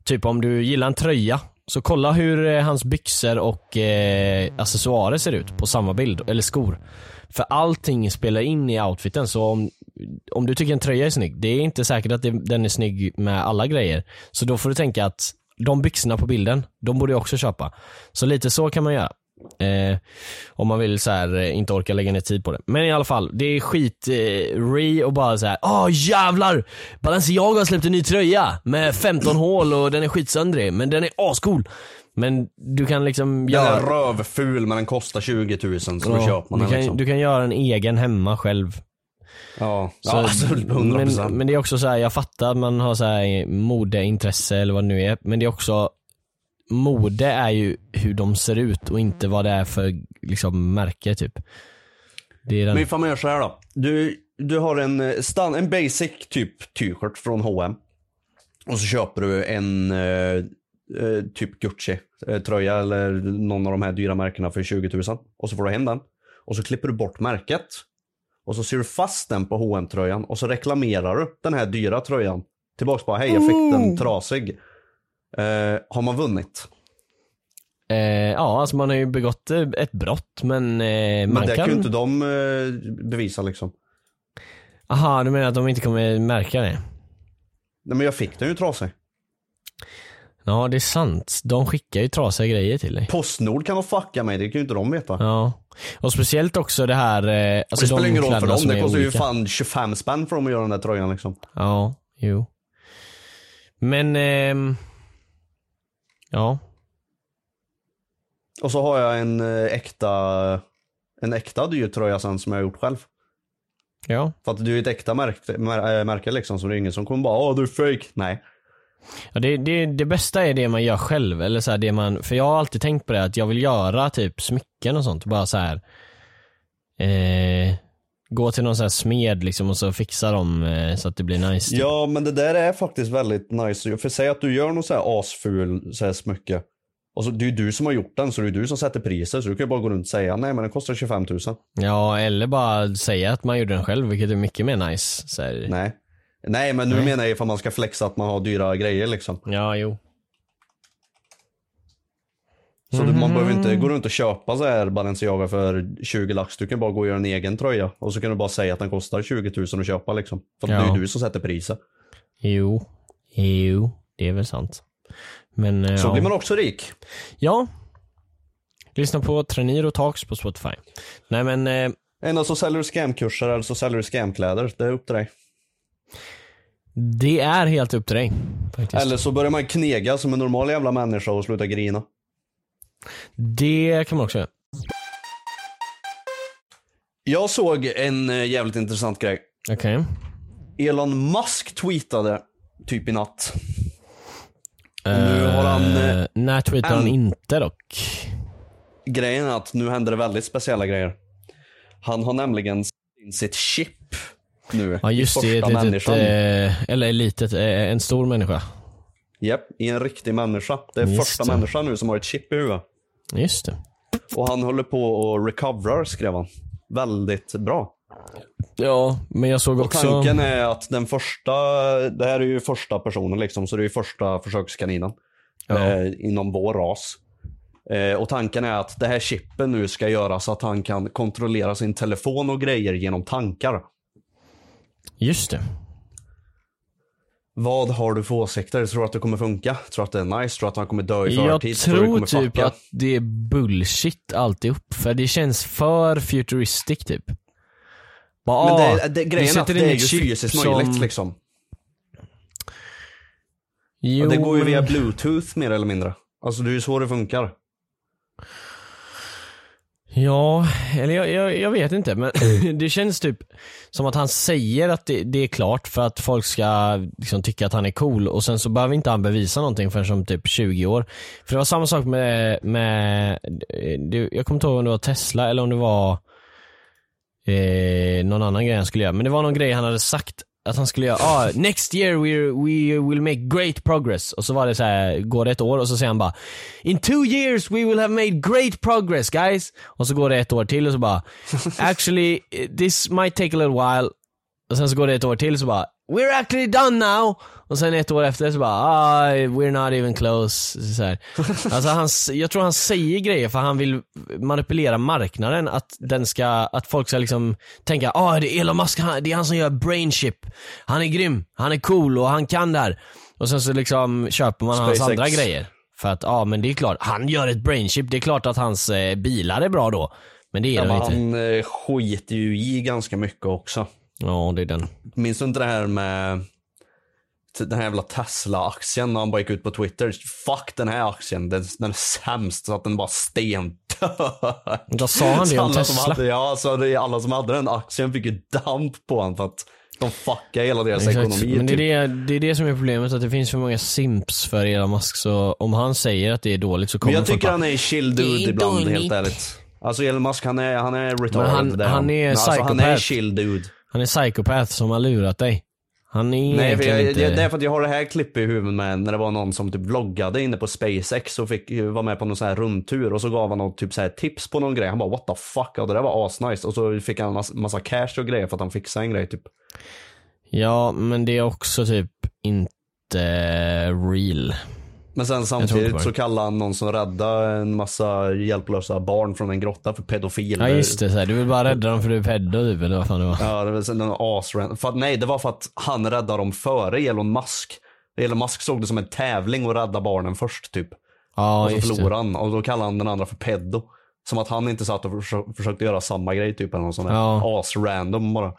Typ om du gillar en tröja så kolla hur eh, hans byxor och eh, accessoarer ser ut på samma bild, eller skor. För allting spelar in i outfiten så om, om du tycker en tröja är snygg, det är inte säkert att det, den är snygg med alla grejer. Så då får du tänka att de byxorna på bilden, de borde jag också köpa. Så lite så kan man göra. Eh, om man vill så här, eh, inte orka lägga ner tid på det. Men i alla fall, det är skit eh, re och bara så här. åh jävlar! Balenciaga har släppt en ny tröja med 15 hål och den är skitsöndrig, men den är ascool. Men du kan liksom Den är göra... rövful men den kostar 20 000 så då Ja, köper man du, den kan, liksom. du kan göra en egen hemma själv. Ja, Så, ja alltså 100%. men, men det är också så här, jag fattar att man har så här modeintresse eller vad det nu är, men det är också Mode är ju hur de ser ut och inte vad det är för liksom märke typ. Det är den... Men ifall man gör så här då. Du, du har en, eh, stan, en basic typ t-shirt från H&M Och så köper du en eh, eh, typ Gucci eh, tröja eller någon av de här dyra märkena för 20 000. Och så får du hem den. Och så klipper du bort märket. Och så ser du fast den på hm tröjan och så reklamerar du den här dyra tröjan. Tillbaks bara, hej jag fick den trasig. Eh, har man vunnit? Eh, ja, alltså man har ju begått eh, ett brott men eh, Men man det kan... ju inte de eh, bevisa liksom. Aha, du menar att de inte kommer märka det? Nej men jag fick den ju trasig. Ja, det är sant. De skickar ju trasiga grejer till dig. Postnord kan de fucka mig, det kan ju inte de veta. Ja. Och speciellt också det här, eh, alltså det spelar de ingen roll för dem, det kostar ju fan 25 spänn för dem att göra den där tröjan liksom. Ja, jo. Men, ehm, ja. Och så har jag en eh, äkta, en äkta dyr tröja sen som jag har gjort själv. Ja. För att det är ju ett äkta märke, mär, äh, märke liksom, så det är ingen som kommer bara åh du är fake. Nej. ja det, det, det bästa är det man gör själv, eller så här, det man, för jag har alltid tänkt på det att jag vill göra typ smycken och sånt, bara så här. Eh, gå till någon sån här smed liksom och så fixa dem eh, så att det blir nice. typ. Ja men det där är faktiskt väldigt nice. För säg att du gör någon så här asful så här smycke. Och så, det är ju du som har gjort den så det är du som sätter priset så du kan ju bara gå runt och säga nej men den kostar 25 000. Ja, eller bara säga att man gjorde den själv, vilket är mycket mer nice. Så här. Nej. Nej men nu Nej. menar jag ifall man ska flexa att man har dyra grejer liksom. Ja, jo. Så du, man behöver inte gå runt och köpa så här Balenciaga för 20 lax. Du kan bara gå och göra en egen tröja. Och så kan du bara säga att den kostar 20 000 att köpa liksom. För att det är Ja. ju du som sätter priset. Jo. Jo, det är väl sant. Men, eh, Så ja. blir man också rik. Ja. Lyssna på Treniro Talks på Spotify. Nej men, eh, Endast så säljer du scamkurser eller så säljer du scamkläder. Det är upp till dig. det är helt upp till dig. Faktiskt. Eller så börjar man knega som en normal jävla människa och sluta grina. Det kan man också göra. Jag såg en eh, jävligt intressant grej. Okej. Elon Musk tweetade typ i natt. nu har han, Eh, när tweetar han inte dock? Grejen är att nu händer det väldigt speciella grejer. Han har nämligen in sitt chip nu. Ja just det, ett litet, människan. eh, eller litet, eh, en stor människa. Japp, i en riktig människa. Det är Just första det. människan nu som har ett chip i huvudet. Just det. Och han håller på och recoverar skrev han. Väldigt bra. Ja, men jag såg Och också... tanken är att den första, det här är ju första personen liksom, så det är ju första försökskaninen. Ja. Eh, inom vår ras. Eh, och tanken är att det här chippen nu ska göra så att han kan kontrollera sin telefon och grejer genom tankar. Just det. Vad har du för åsikter? Tror du att det kommer funka? Tror du att det är nice? Tror du att han kommer dö i Jag förtid? det tror kommer typ fucka? att det är bullshit alltihop, för det känns för futuristic typ. Bara, Men ah, det, det, vi grejen är att det är ju fysiskt som- möjligt liksom. Jo, det går ju via bluetooth mer eller mindre. Alltså det är ju så det funkar. Ja, eller jag, jag, jag vet inte men det känns typ som att han säger att det, det är klart för att folk ska liksom tycka att han är cool och sen så behöver inte han bevisa någonting förrän som typ 20 år. För det var samma sak med, med det, jag kommer inte ihåg om det var Tesla eller om det var eh, någon annan grej han skulle göra. Men det var någon grej han hade sagt att han skulle göra, ah, next year we, we will make great progress. Och så var det så här, går det ett år och så säger han bara In two years we will have made great progress guys. Och så går det ett år till och så bara Actually this might take a little while. Och sen så går det ett år till och så bara We're actually done now. Och sen ett år efter så bara ah, we're not even close. Så här. Alltså han, jag tror han säger grejer för han vill manipulera marknaden. Att, den ska, att folk ska liksom tänka ah det är Elon Musk, han, det är han som gör brain chip. Han är grym, han är cool och han kan det här. Och sen så liksom köper man hans SpaceX. andra grejer. För att ja men det är klart, han gör ett brain chip, det är klart att hans eh, bilar är bra då. Men det är Ja, de inte. han eh, skiter ju i ganska mycket också. Ja det är den. Minns du inte det här med den här jävla Tesla-aktien när han bara gick ut på Twitter. Fuck den här aktien, den, den är sämst så att den bara stendör. Då sa han det om alla som Tesla. Hade, ja, så det, alla som hade den aktien fick ju damp på honom för att de fuckade hela deras Exakt. ekonomi. Men det är typ. det, det är det som är problemet, att det finns för många simps för Elon Musk. Så om han säger att det är dåligt så Men kommer jag folk tycker han är chill "Det dude är ibland dåligt." helt ärligt. Alltså Elon Musk han är, han är retarded. Men han- han är Men alltså, Han är psykopat. chill dude. Han är psykopat som har lurat dig. Han är Nej, för jag, inte... det, det är för att jag har det här klippet i huvudet med när det var någon som typ vloggade inne på SpaceX och fick eh, vara med på någon sån här rundtur och så gav han något typ så här tips på någon grej. Han bara what the fuck, och det där var asnice. Och så fick han en massa, massa cash och grejer för att han fixade en grej typ. Ja, men det är också typ inte real. Men sen samtidigt så kallade han någon som räddade en massa hjälplösa barn från en grotta för pedofiler. Ja just det, så här. du vill bara rädda dem för du är peddo typ, eller vad fan det var. Ja, det var en asrand. För att, nej, det var för att han räddade dem före Elon Musk. Elon Musk såg det som en tävling att rädda barnen först typ. Ja och så förlorade han och då kallade han den andra för peddo. Som att han inte satt och försö- försökte göra samma grej typ eller någon sån där Ja. as-random bara.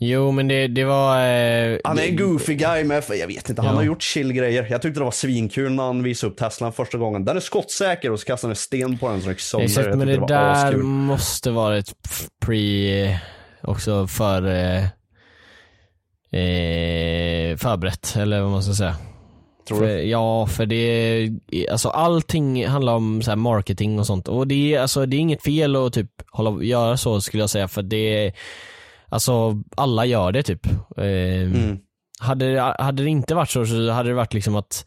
Jo men det, det var... Eh, Han är en goofy guy med, för jag vet inte, han Ja. har gjort chill grejer. Jag tyckte det var svinkul när han visade upp Teslan första gången. Den är skottsäker och så kastade han en sten på den den gick sönder. Exakt, men det var där måste vara ett pre, eh, också för, eh, eh, förberett, eller vad man ska säga. Tror för, du? Ja, för det alltså allting handlar om så marketing och sånt. Och det är, alltså, det är inget fel att typ hålla, göra så skulle jag säga, för det alltså alla gör det typ. Eh, Mm. hade, det- hade det inte varit så så hade det varit liksom att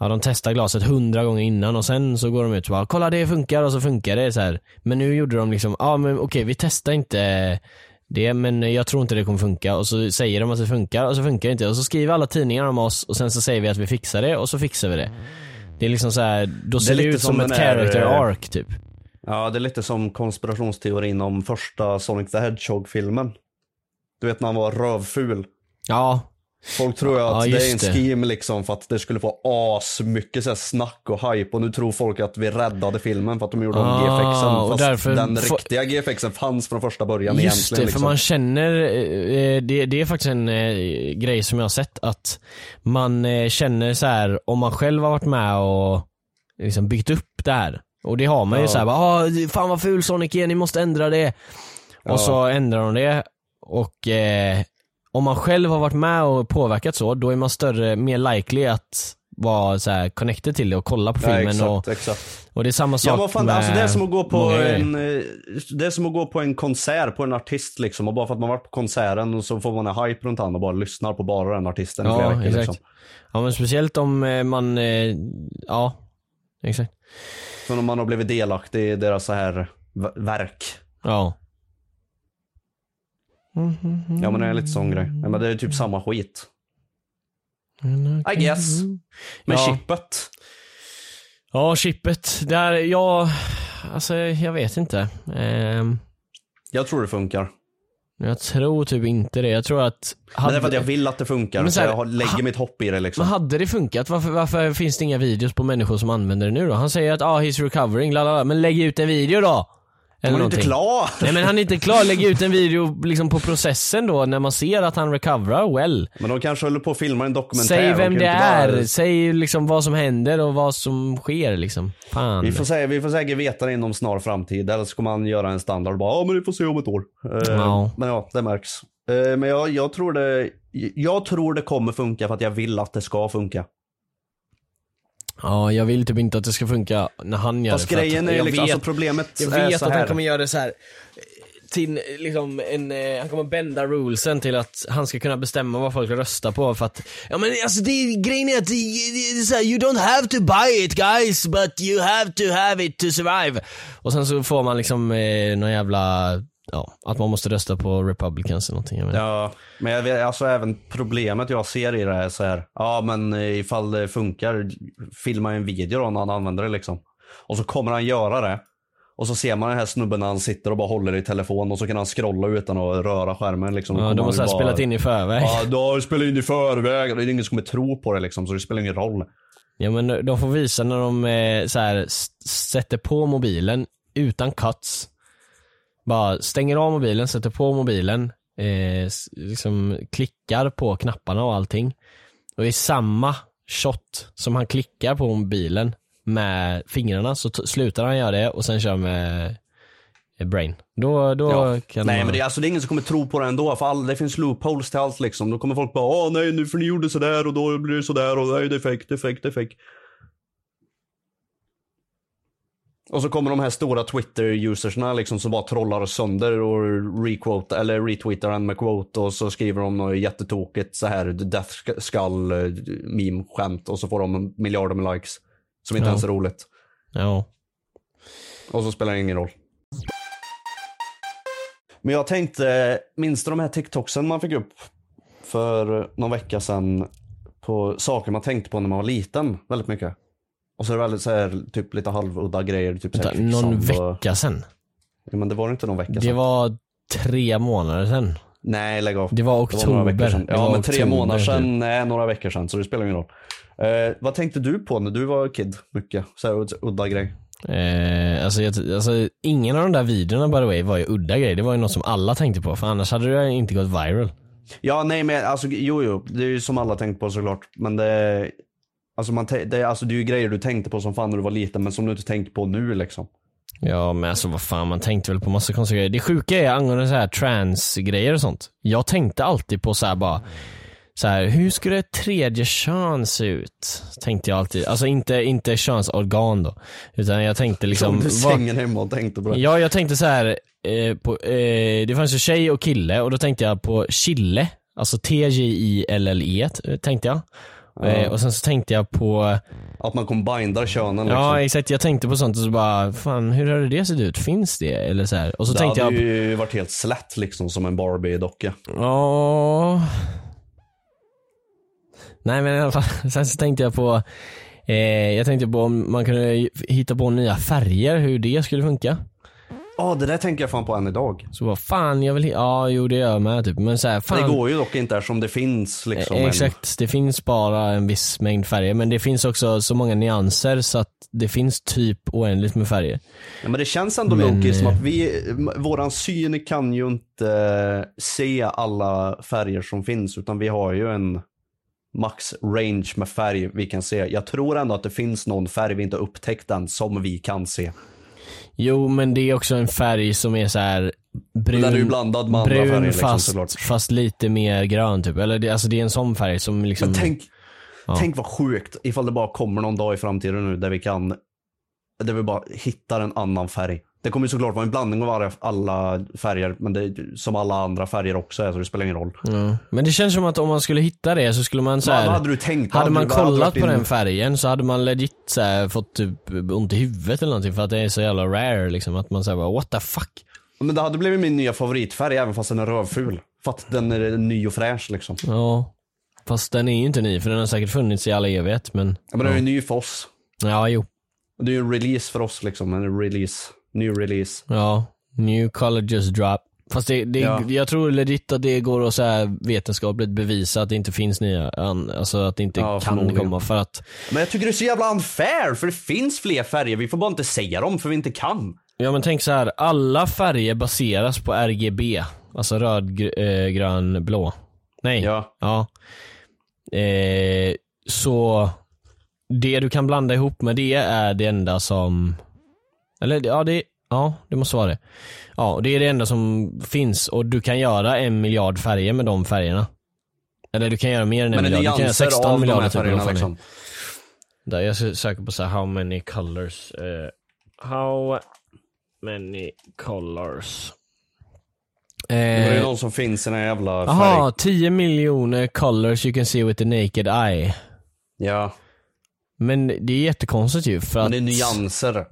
Ja, de testar glaset hundra gånger innan och sen så går de ut och bara kolla det funkar och så funkar det så här. Men nu gjorde de liksom, ja men okej vi testar inte det men jag tror inte det kommer funka och så säger de att det funkar och så funkar det inte och så skriver alla tidningar om oss och sen så säger vi att vi fixar det och så fixar vi det. Det är liksom så här, då ser det, lite ut som, som ett character eh, arc typ. Ja, det är lite som konspirationsteorin om första Sonic the Hedgehog-filmen. Du vet när han var rövful. Ja, Folk tror ju att Ja, det är en just det. scheme liksom för att det skulle få as mycket så här snack och hype och nu tror folk att vi räddade filmen för att de gjorde om Ah, GFXen och fast därför den riktiga GFXen fanns från första början Just egentligen. det, liksom. för man känner, eh, det, det är faktiskt en eh, grej som jag har sett att man eh, känner så här om man själv har varit med och liksom byggt upp det här. Och det har man ju Ja. så här, bara, ah, fan vad ful Sonic är, ni måste ändra det. Ja. Och så ändrar de det och eh, om man själv har varit med och påverkat så, då är man större, mer likely att vara så här connected till det och kolla på Ja, filmen exakt, och, exakt. och det är samma sak Ja fan, med alltså det är som att gå på en, eh, det är som att gå på en konsert på en artist liksom och bara för att man varit på konserten och så får man en hype runt han och bara lyssnar på bara den artisten i flera Ja, veckor exakt. liksom. Ja men speciellt om eh, man, eh, ja, exakt. Så om man har blivit delaktig i deras så här verk. Ja. Ja men det är lite sån grej. Men det är typ samma skit. I guess. Men Ja. chippet. Ja, chippet. Där, ja, alltså jag vet inte. Ehm, Jag tror det funkar. Jag tror typ inte det. Jag tror att... Det är för att jag vill att det funkar. Men så så här, jag har- lägger ha- mitt hopp i det liksom. Men hade det funkat, varför, varför finns det inga videos på människor som använder det nu då? Han säger att ah, he's recovering, lalala. men lägg ut en video då! Eller Han är inte klar! Nej men han är inte klar, lägg ut en video liksom på processen då när man ser att han recoverar well. Men de kanske håller på att filma en dokumentär. Säg vem det inte bara- är, säg liksom vad som händer och vad som sker liksom. Fan. Vi får, säga, vi får säkert veta det inom snar framtid. Eller så kommer han göra en standard och bara ja men vi får se om ett år. Eh, Ja. Men ja, det märks. Eh, men jag, jag tror det jag tror det kommer funka för att jag vill att det ska funka. Ja, jag vill typ inte att det ska funka när han gör Fast det. för grejen att är liksom, vet, alltså problemet jag är vet så att här. han kommer göra det så här till liksom en, eh, han kommer bända rulesen till att han ska kunna bestämma vad folk röstar på för att, ja men alltså det, grejen är att det, det, det är så här, you don't have to buy it guys but you have to have it to survive. Och sen så får man liksom eh, någon jävla ja, att man måste rösta på Republicans eller någonting. Ja, men jag vet, alltså även problemet jag ser i det här är så här, ja men ifall det funkar, filma en video då när han använder det liksom. Och så kommer han göra det. Och så ser man den här snubben när han sitter och bara håller i telefon och så kan han scrolla utan att röra skärmen liksom. Ja, de så här bara- spelat in i förväg. Ja, du har spelat in i förväg och det är ingen som kommer tro på det liksom, så det spelar ingen roll. Ja men de får visa när de eh, så här, sätter på mobilen utan cuts. Bara stänger av mobilen, sätter på mobilen, eh, liksom klickar på knapparna och allting. Och i samma shot som han klickar på mobilen med fingrarna så slutar han göra det och sen kör med eh, brain. Då, då Ja. kan Nej man... men det är, alltså, det är ingen som kommer tro på det ändå, för all, det finns loopholes till allt liksom. Då kommer folk bara åh nej nu för ni gjorde sådär och då blir det sådär och nej det är fake, det är fake, det är fake. Och så kommer de här stora Twitter-usersna liksom som bara trollar sönder och requote, eller retweetar en med quote och så skriver de något jättetokigt så här death skull eh, meme skämt och så får de miljarder med likes. Som inte Ja. ens är roligt. Ja. Och så spelar det ingen roll. Men jag tänkte, minns du de här TikToksen man fick upp för någon vecka sedan på saker man tänkte på när man var liten väldigt mycket? Och så är det väldigt så här, typ lite halvudda grejer. Typ så här Vänta, någon och- vecka sen. Ja, men det var inte någon vecka Det sedan. var tre månader sen. Nej, lägg av. Det var några oktober. veckor sedan. Det Ja, var men tre oktober, månader typ. sedan, nej, några veckor sedan, så det spelar ingen roll. Eh, vad tänkte du på när du var kid? Mycket? Så här, ud- udda grej. Eh, alltså, jag, alltså, ingen av de där videorna by the way var ju udda grejer. Det var ju något som alla tänkte på för annars hade det inte gått viral. Ja, nej men alltså jo, jo, det är ju som alla tänkt på såklart. Men det, alltså, man, det, alltså, det är ju grejer du tänkte på som fan när du var liten, men som du inte tänker på nu liksom. Ja men alltså vad fan man tänkte väl på massa konstiga grejer. Det sjuka är angående så här transgrejer och sånt. Jag tänkte alltid på så här bara så här, hur skulle ett tredje kön se ut? Tänkte jag alltid. Alltså inte, inte könsorgan då. Utan jag tänkte liksom. Som du sängen hemma och tänkte på det. Ja, jag tänkte så här. Eh, på, eh, det fanns ju tjej och kille och då tänkte jag på chille. Alltså T-J-I-L-L-E tänkte jag. Eh, och sen så tänkte jag på, Att man combindar könen liksom. ja exakt, jag tänkte på sånt och så bara, fan hur hade det sett ut? Finns det? Eller så här. Och så det tänkte hade jag, ju varit helt slätt liksom som en Barbie-docka. ja. Nej men i alla fall, sen så tänkte jag på, eh, jag tänkte på om man kunde hitta på nya färger, hur det skulle funka. Ja, det där tänker jag fan på än idag. Så vad fan jag vill, ja jo det gör jag med typ. Men så här, fan. Det går ju dock inte eftersom det finns liksom Eh, en... Exakt, det finns bara en viss mängd färger men det finns också så många nyanser så att det finns typ oändligt med färger. Ja, men det känns ändå Men, Loki som eh, att vi, m- våran syn kan ju inte eh, se alla färger som finns utan vi har ju en max range med färg vi kan se. Jag tror ändå att det finns någon färg vi inte upptäckt än som vi kan se. Jo men det är också en färg som är så här brun, är ju blandad med brun färger liksom, fast, såklart. fast lite mer grön typ. Eller det, alltså det är en sån färg som liksom Men tänk, tänk vad sjukt ifall det bara kommer någon dag i framtiden nu där vi kan, där vi bara hittar en annan färg. Det kommer såklart vara en blandning av alla- alla färger, men det som alla andra färger också är, så det spelar ingen roll. Ja. Men det känns som att om man skulle hitta det så skulle man så här, hade du tänkt? Vad Hade man du- hade kollat varit på din- den färgen så hade man legit så här, fått typ ont i huvudet eller någonting för att det är så jävla rare liksom. Att man säger what the fuck. Men det hade blivit min nya favoritfärg även fast den är rövful. För att den är ny och fräsch liksom. Ja. Fast den är ju inte ny för den har säkert funnits i all evighet men. Ja, men den är ju ny för oss. Ja, jo. Det är ju en release för oss liksom. En release. Ny release. Ja. New color just drop. Fast det, det, Ja. jag tror legit att det går att så här vetenskapligt bevisa att det inte finns nya, alltså att det inte Ja, kan komma för att, Men jag tycker det är så jävla unfair för det finns fler färger. Vi får bara inte säga dem för vi inte kan. ja men tänk så här, alla färger baseras på RGB. Alltså röd, gr- eh, grön, blå. Nej. Ja. Ja. Eh, så det du kan blanda ihop med det är det enda som, eller ja det, ja det måste vara det. Ja, det är det enda som finns och du kan göra en miljard färger med de färgerna. Eller du kan göra mer än en miljard, du kan göra nyanser 16 av de miljarder typ, färgerna liksom. Där, jag sö- söker på så här, how many colors. eh, how many colors. Det är Eh, någon som finns i den här jävla färg. Jaha, 10 miljoner colors you can see with the naked eye. Ja. Men det är jättekonstigt ju för att... Men det är nyanser.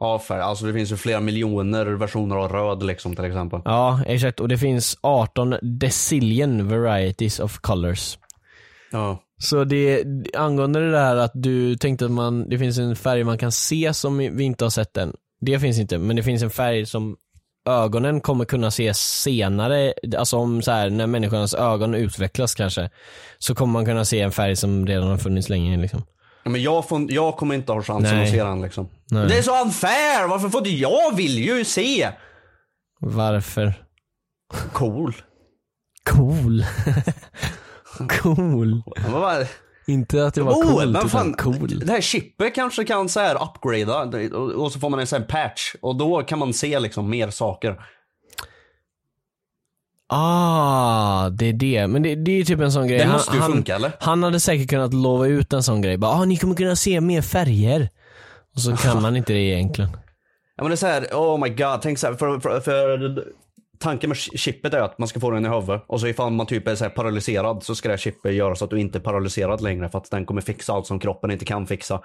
Av färg. Alltså det finns ju flera miljoner versioner av röd liksom till exempel. Ja, exakt. Och det finns 18 decillion varieties of colors. Ja. Så det, angående det där att du tänkte att man, det finns en färg man kan se som vi inte har sett än. Det finns inte, men det finns en färg som ögonen kommer kunna se senare, alltså om så här, när människans ögon utvecklas kanske, så kommer man kunna se en färg som redan har funnits länge liksom. Ja, Men jag, får, jag kommer inte ha chansen Nej. att se den liksom. Nej. Det är så unfair! Varför får inte jag vill ju se? Varför? Cool. Cool. cool. Vad- Inte att det var Oh, coolt men fan, cool. det här chippet kanske kan så här upgrada och, så får man en sån patch och då kan man se liksom mer saker. Ah, det är det. Men det, det är typ en sån grej. Det Han- måste ju han, funka, eller? Han hade säkert kunnat lova ut en sån grej. Bara, ah, ni kommer kunna se mer färger. Och så kan man inte det egentligen. Ja men det är så här, oh my god, tänk så här, för, för, för tanken med chippet är att man ska få den i huvudet och så ifall man typ är så paralyserad så ska det här chippet göra så att du inte är paralyserad längre för att den kommer fixa allt som kroppen inte kan fixa.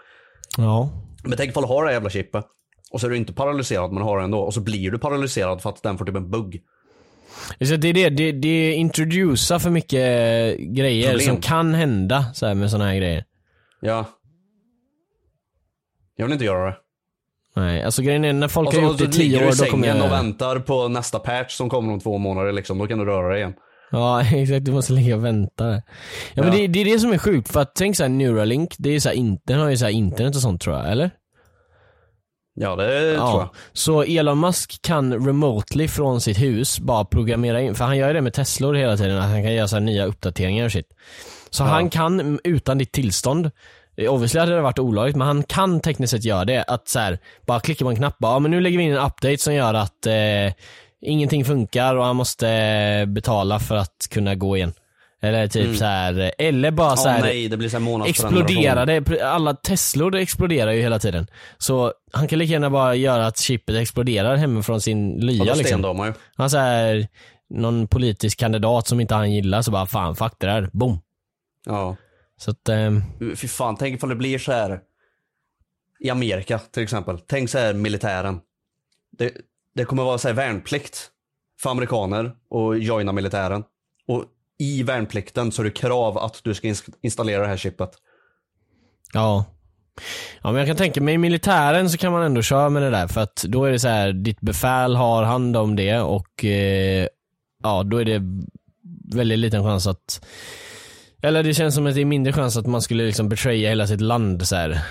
Ja. Men tänk ifall du har det här jävla chippet och så är du inte paralyserad men har det ändå och så blir du paralyserad för att den får typ en bugg. Så det är det, det, det introducerar för mycket eh, grejer Problem. som kan hända så här med såna här grejer. Ja. Jag vill inte göra det. Nej, alltså grejen är när folk Och så, har gjort det i tio år då kommer jag... och väntar på nästa patch som kommer om två månader liksom. Då kan du röra dig igen. Ja exakt, du måste ligga och vänta. Ja, men Ja. det, det är det som är sjukt för att tänk såhär Neuralink, det är så här, den har ju så här internet och sånt tror jag, eller? Ja det tror jag. Ja. Så Elon Musk kan remotely från sitt hus bara programmera in, för han gör ju det med Teslor hela tiden, att han kan göra så nya uppdateringar och shit. Så han kan utan ditt tillstånd, eh, obviously hade det varit olagligt, men han kan tekniskt sett göra det. Att så här, bara klicka på en knapp, bara, ja, men nu lägger vi in en update som gör att eh, ingenting funkar och han måste eh, betala för att kunna gå igen. Eller typ så här, eller bara så Åh här, nej, det blir så här exploderade, alla Teslor exploderar ju hela tiden. Så han kan lika gärna bara göra att chippet exploderar hemifrån sin Ja, lya då liksom. ju. Han säger någon politisk kandidat som inte han gillar så bara fan fuck det där, boom. Ja. Så att, ehm, Fy fan, tänk ifall det blir så här i Amerika till exempel. Tänk så här militären. Det, det kommer vara så här värnplikt för amerikaner och joina militären. Och i värnplikten så är det krav att du ska installera det här chippet. ja. Ja men jag kan tänka mig i militären så kan man ändå köra med det där för att då är det så här, ditt befäl har hand om det och eh, ja då är det väldigt liten chans att eller det känns som att det är mindre chans att man skulle liksom betraya hela sitt land så här.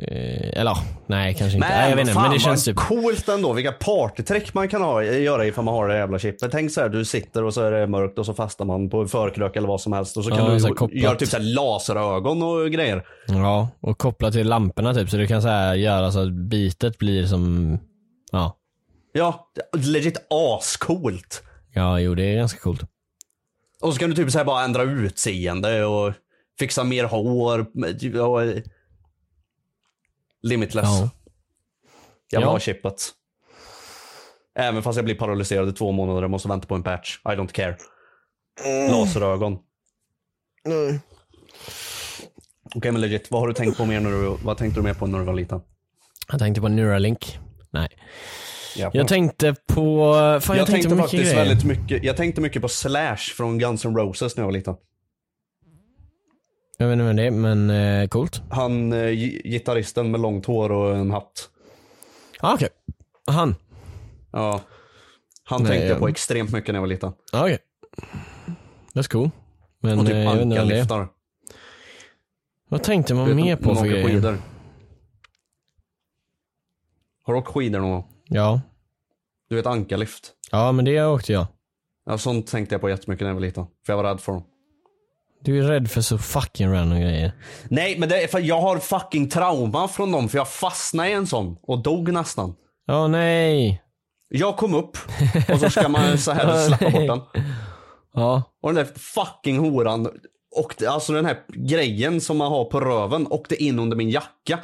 Eh, eller nej kanske inte. nej, jag vet inte, men det känns typ coolt ändå. Vilka partytrick man kan ha, göra ifall man har det jävla chippet. Tänk så här, du sitter och så är det mörkt och så fastnar man på en förkrök eller vad som helst. Och så kan Ja, du göra typ så här laserögon och grejer. Ja, och kopplat till lamporna typ så du kan så här göra så att bitet blir som, ja. Ja, legit ascoolt. Ja, jo det är ganska coolt. Och så kan du typ så här bara ändra utseende och fixa mer hår. Och limitless. Ja. Jag vill Ja. ha chippet. Även fast jag blir paralyserad i två månader och måste vänta på en patch. I don't care. Laserögon. Okej men legit, vad har du tänkt på mer när du, vad tänkte du mer på när du var liten? Jag tänkte på Neuralink. Nej. Ja. Jag tänkte på, fan jag, jag tänkte på mycket faktiskt grejer. väldigt mycket, jag tänkte mycket på Slash från Guns N' Roses när jag var liten. Jag vet inte vem det är, men eh, coolt. Han, eh, gi- gitarristen med långt hår och en hatt. Ah, okej. Han. Ja. Han Nej, tänkte jag jag- på extremt mycket när jag var liten. Ah, okej. That's cool. Men Och typ eh, jag vet inte vem det är. ankarlyftar. Vad tänkte man mer på för grejer? skidor. Har du åkt skidor någon gång? Ja. Du vet ankarlyft? Ja, men det åkte jag. Ja, sånt tänkte jag på jättemycket när jag var liten. För jag var rädd för dem. Du är rädd för så fucking random grejer. Nej, men det är för jag har fucking trauma från dem för jag fastnade i en sån och dog nästan. Ja, nej. Jag kom upp och så ska man så här släppa bort den. Ja. Och den där fucking horan åkte, alltså den här grejen som man har på röven åkte in under min jacka.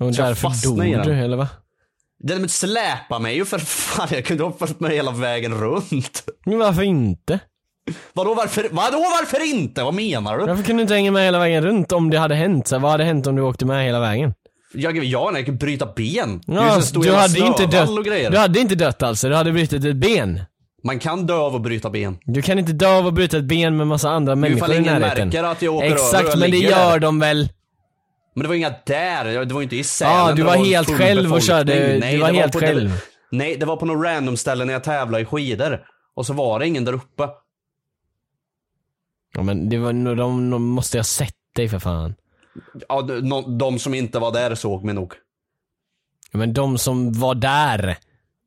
Och Så därför dog du, eller va? Den släpade mig ju för fan, jag kunde ha följt med hela vägen runt. Men varför inte? Vadå varför, vadå varför inte? Vad menar du? Varför kunde du inte hänga med hela vägen runt om det hade hänt? Så vad hade hänt om du åkte med hela vägen? Jag, ja, nej, jag kan bryta ben. Ja, du hade inte dött. Du hade inte dött alltså, du hade brutit ett ben. Man kan dö av att bryta ben. Du kan inte dö av att bryta ett ben med massa andra människor ifall i ingen närheten. märker att jag åker över Exakt, jag men det gör där. de väl? Men det var inga där, det var inte i Sälen. Ja, du var det helt själv och körde- du var helt på, själv. Det, nej, det var på något random ställe när jag tävlade i skidor. Och så var det ingen där uppe. Ja men det var de, de måste ha sett dig för fan. Ja, de, de som inte var där såg mig nog. Ja, men de som var där.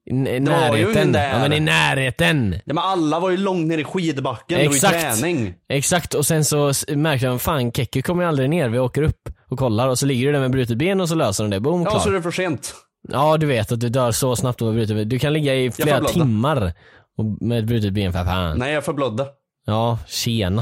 I, i Det var ju ingen där. Ja men i närheten. Ja, men alla var ju långt ner i skidbacken, Exakt. det var ju träning. Exakt, och sen så märkte de, fan Kekke kommer ju aldrig ner, vi åker upp och kollar och så ligger du där med brutet ben och så löser de det, boom, Ja, klar. så är det för sent. Ja, du vet att du dör så snabbt av brutet ben. Du kan ligga i flera timmar och med ett brutet ben för fan. Nej, jag förblödde. Ja, tjena.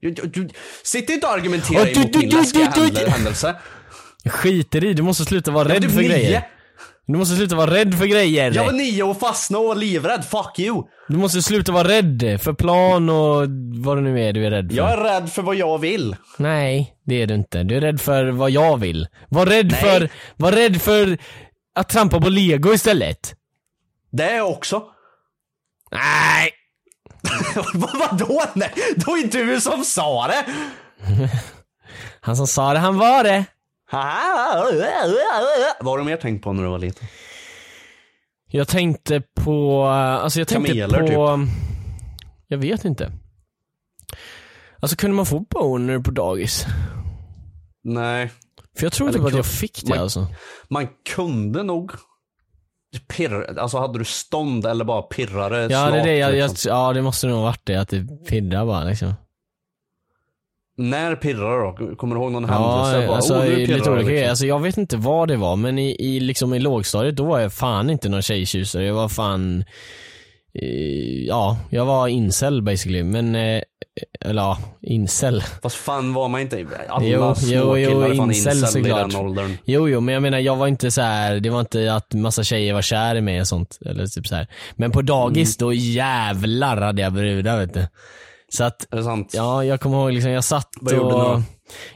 Du, du, du, sitt inte och argumentera du- emot min läskiga händelse. Jag skiter i, du måste sluta vara rädd för typ grejer. nio. Du måste sluta vara rädd för grejer. Jag var nio och fastnade och var livrädd, fuck you. Du måste sluta vara rädd för plan och vad det nu är du är rädd för. Jag är rädd för vad jag vill. Nej, det är du inte. Du är rädd för vad jag vill. Var rädd Nej. för, var rädd för att trampa på lego istället. Det är jag också. Nej! Vad- Vadå? Nej, det var inte du som sa det. Han som sa det, han var det. Vad har du mer tänkt på när du var liten? Jag tänkte på, alltså jag tänkte Kameler, på, jag vet inte. Alltså kunde man få boner på dagis? Nej. För jag tror Eller typ att jag fick det man- alltså. Man kunde nog pirra, alltså hade du stånd eller bara pirrade Ja det är det, jag, jag, liksom? ja det måste nog varit det, att det pirrar bara liksom. När pirrade då? Kommer du ihåg någon Ja, händelse? Bara, alltså oh, pirrar lite olika liksom. Alltså jag vet inte vad det var men i, i, liksom i lågstadiet då var jag fan inte någon tjejtjusare. Jag var fan, ja, jag var incel basically. Men, eh, eller ja, incel. Fast fan var man inte, alla Jo, små jo, jo, killar är fan incel incel i den åldern. Jo, jo, men jag menar jag var inte så här. det var inte att massa tjejer var kär i mig och sånt. Eller typ så här. Men på dagis då jävlar hade jag brudar vet du. Så att, Är det sant? ja jag kommer ihåg liksom, jag satt Vad gjorde och då?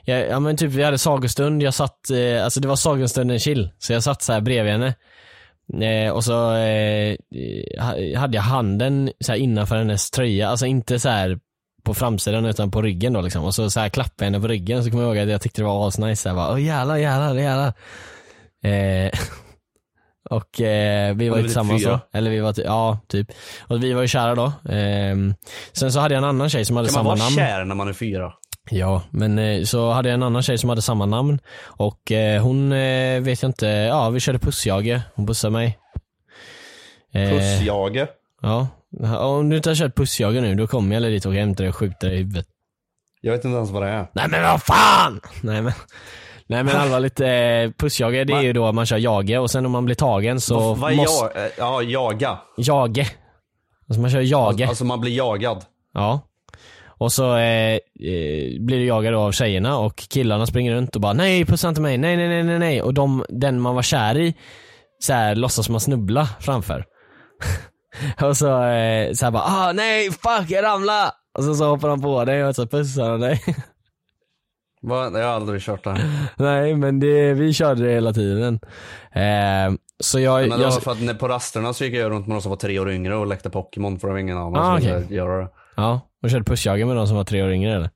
Ja, ja men typ vi hade sagostund, jag satt, eh, alltså det var sagostunden chill. Så jag satt så här bredvid henne. Eh, och så eh, ha- hade jag handen så här innanför hennes tröja, alltså inte så här på framsidan utan på ryggen då liksom. Och så, så här klappade jag henne på ryggen så kommer jag ihåg att jag tyckte det var asnice. Här, bara, Åh jävlar, jävlar, jävlar. Eh, och eh, vi var Var ju tillsammans fyra? då. Eller vi var, ja typ. Och vi var ju kära då. Ehm, sen så hade jag en annan tjej som hade Kan man samma vara namn. kär när man är fyra? Ja, men eh, så hade jag en annan tjej som hade samma namn och eh, hon eh, vet jag inte, ja vi körde pussjage, hon pussade mig. Pussjage? Ja, om du inte har kört pussjage nu då kommer jag dit och hämtar dig och skjuter dig i huvudet. Jag vet inte ens vad det är. Nej men vad fan! Nej men, nej men allvarligt, eh, pussjage det är ju då att man kör jage och sen om man blir tagen så Vad- är måste, jag? Ja, jaga. jage. Alltså man kör jage. Alltså man blir jagad. Ja. Och så eh, eh, blir du jagad av tjejerna och killarna springer runt och bara nej pussa inte mig, nej nej nej nej nej och de, den man var kär i så här, låtsas man snubbla framför. och så, eh, så här bara ah nej fuck jag ramlade! Och så, så hoppar de på dig och så pussar de dig. Va? Jag har aldrig kört det här. nej men det, vi körde det hela tiden. Eh, så jag, Men det jag var för att på rasterna så gick jag runt med de som var tre år yngre och lekte Pokémon för det var ingen annan Ah, som ville göra det. Ja, och körde pussjage med de som var tre år yngre eller?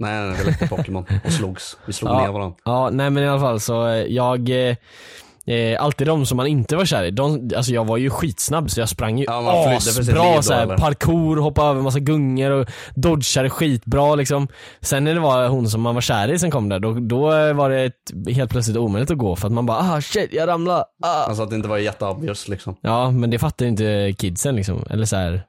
Nej, nej, vi lekte Pokémon och slogs. Vi slog Ja. ner varandra. Ja, nej men i alla fall så eh, jag, eh, Eh, alltid de som man inte var kär i, de, alltså jag var ju skitsnabb så jag sprang ju Ja, asbra såhär, parkour, hoppade över massa gungor och dodgade skitbra liksom. Sen när det var hon som man var kär i som kom där, då, då var det ett, helt plötsligt omöjligt att gå för att man bara ah shit jag ramlade, ah. Alltså att det inte var jätteobvious liksom. Ja men det fattar ju inte kidsen liksom, eller så här.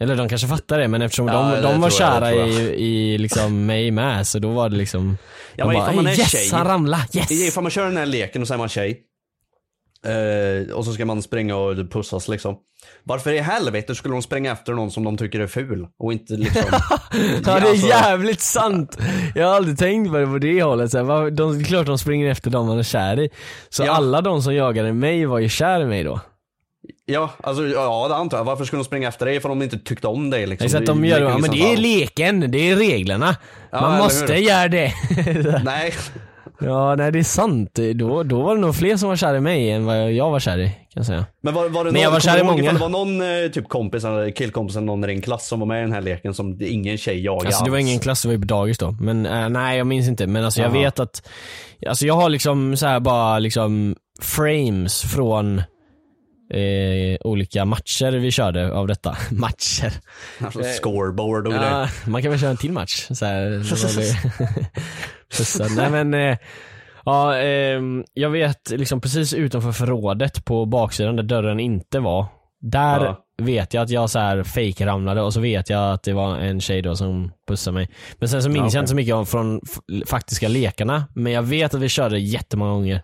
Eller de kanske fattar det men eftersom Ja, de, de var jag, kära tror jag. i, i liksom mig med så då var det liksom Ja, de bara, man är "Hey, yes tjej- han ramlade, yes! Ifall man kör den här leken och så är man tjej. Eh, och så ska man springa och pussas liksom. Varför i helvete skulle de springa efter någon som de tycker är ful? Och inte liksom... Ja det är alltså- jävligt sant! Jag har aldrig tänkt på det på det hållet, så här, de, det är klart de springer efter dem man är kär i. Så Ja. alla de som jagade mig var ju kär i mig då. Ja, alltså ja det antar jag. Varför skulle de springa efter dig ifall de inte tyckte om dig liksom? Så att de Det gör, make ja men det är leken, det är reglerna. Ja, Man måste göra det. Nej. ja nej det är sant, då, då var det nog fler som var kär i mig än vad jag var kär i, kan jag säga. Men var, var det Men jag någon, var kär i många. Det var någon eh, typ kompis, eller killkompis eller någon i din klass som var med i den här leken som det- ingen tjej jagade Alltså det var ingen klass, det var ju på dagis då. Men eh, nej jag minns inte. Men alltså jag vet att, alltså jag har liksom så här bara liksom frames från eh, olika matcher vi körde av detta. matcher. Alltså, scoreboard och Ja, grejer. man kan väl köra en till match. Så här, så. Nej men, eh, ja, ehm, jag vet liksom precis utanför förrådet på baksidan där dörren inte var. Där Ja. vet jag att jag så här fake ramlade och så vet jag att det var en tjej då som pussade mig. Men sen så minns Ja, jag okej. inte så mycket om från faktiska lekarna. Men jag vet att vi körde jättemånga gånger.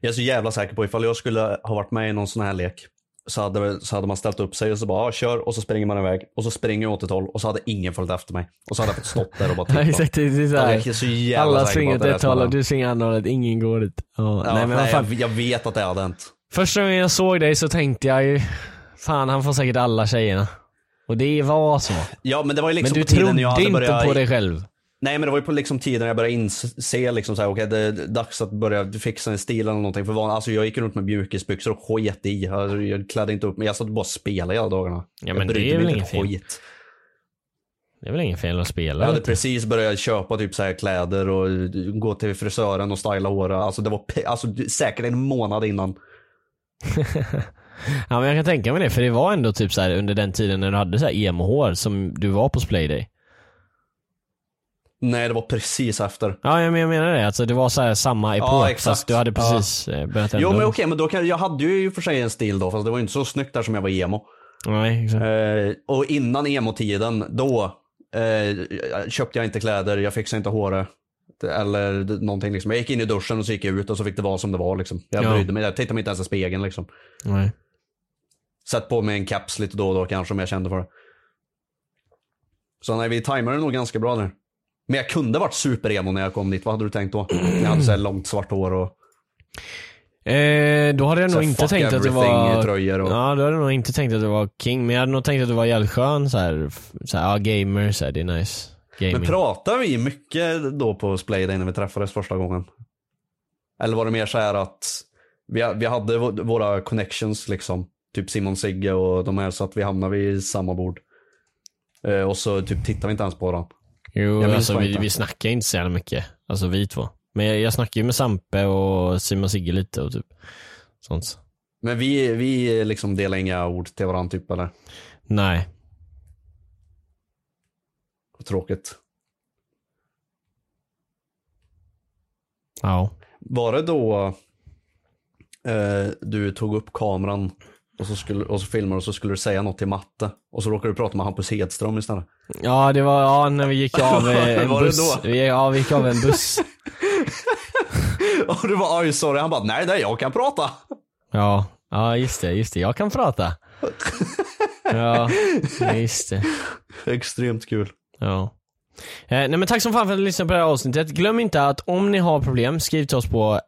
Jag är så jävla säker på ifall jag skulle ha varit med i någon sån här lek så hade, så hade man ställt upp sig och så bara ah, kör och så springer man iväg och så springer jag åt ett håll och så hade ingen följt efter mig. Och så hade jag fått stått där och bara tittat. exakt, det är så här, så jävla alla springer åt ett håll och du springer andra hållet, ingen går dit. Ja, Ja, nej, men nej, jag, jag vet att det hade hänt. Första gången jag såg dig så tänkte jag ju, fan han får säkert alla tjejerna. Och det var så. Ja men det var ju liksom men du på tiden trodde jag hade inte på dig själv. Nej men det var ju på liksom tiden jag började inse liksom såhär, okej det är dags att börja fixa en stil eller någonting. För van, alltså jag gick runt med mjukisbyxor och sket i. Alltså, jag klädde inte upp mig, jag satt bara och spelade hela dagarna. Ja, men jag det är väl inte inget fel. Det är väl ingen fel att spela? Jag hade du. precis börjat köpa typ så här kläder och gå till frisören och styla håret. Alltså det var alltså, säkert en månad innan. Ja men jag kan tänka mig det, för det var ändå typ så här under den tiden när du hade så här emo-hår som du var på Splayday. Nej det var precis efter. Ja jag men- jag menar det, alltså det var så här samma epok Ja, exakt. fast du hade precis eh, börjat Jo ändra. men okej men då kan, jag hade ju i och för sig en stil då fast det var inte så snyggt där som jag var emo. Nej, exakt. Eh, och innan emo-tiden, då eh, köpte jag inte kläder, jag fixade inte håret. Eller någonting liksom. Jag gick in i duschen och så gick jag ut och så fick det vara som det var liksom. Jag Ja. brydde mig, jag tittade mig inte ens i spegeln liksom. Nej. Satt på mig en caps lite då och då kanske om jag kände för det. Så nej, vi tajmade nog ganska bra där. Men jag kunde varit super-emo när jag kom dit, vad hade du tänkt då? Jag hade så här långt svart hår och Eh, då hade jag nog inte tänkt att everything var... tröjor och- Ja, då hade jag nog inte tänkt att du var king, men jag hade nog tänkt att du var jävligt skön så här, så här, ja gamer, så här, det är nice. Gaming. Men pratar vi mycket då på Splayday när vi träffades första gången? Eller var det mer så här att vi, vi hade vå- våra connections liksom, typ Simon Sigge och de här så att vi hamnade vid samma bord. Eh, och så typ tittade vi inte ens på varandra. Jo, alltså vi, vi snackar inte så jävla mycket, alltså vi två. Men jag, jag snackar ju med Sampe och Simon Sigge lite och typ sånt. Men vi, vi liksom delar inga ord till varandra typ eller? Nej. Tråkigt. Ja. Var det då eh, du tog upp kameran och så, skulle, och så filmade och så skulle du säga något till Matte och så råkade du prata med Hampus Hedström istället? Ja, det var ja, när vi gick av eh, en Var buss. Vi, ja, vi gick av en buss. Och du var oj sorry, han bara nej nej jag kan prata. Ja, ja just det, just det. Jag kan prata. Ja, just det. Extremt kul. Ja. Eh, nej men tack som fan för att du lyssnade på det här avsnittet. Glöm inte att om ni har problem, skriv till oss på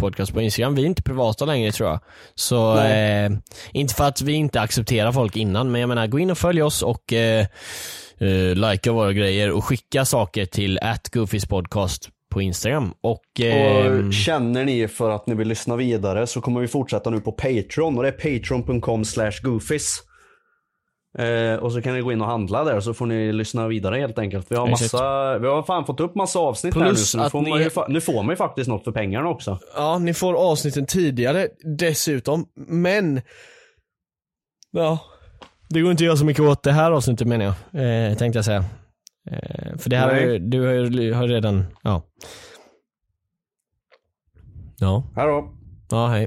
podcast på Instagram. Vi är inte privata längre tror jag. Så, eh, inte för att vi inte accepterar folk innan, men jag menar gå in och följ oss och eh, eh, likea våra grejer och skicka saker till podcast på Instagram. Och, eh, Och känner ni för att ni vill lyssna vidare så kommer vi fortsätta nu på Patreon och det är patreon.com slash goofies. Eh, och så kan ni gå in och handla där så får ni lyssna vidare helt enkelt. Vi har, massa, vi har fan fått upp massa avsnitt här nu Plus så nu att får, man ni- fa- nu får man ju faktiskt något för pengarna också. Ja, ni får avsnitten tidigare dessutom, men... Ja, Det går inte att göra så mycket åt det här avsnittet menar jag, eh, tänkte jag säga. Eh, för det här har ju, du har ju har redan, ja. Ja, Här då. ja hej.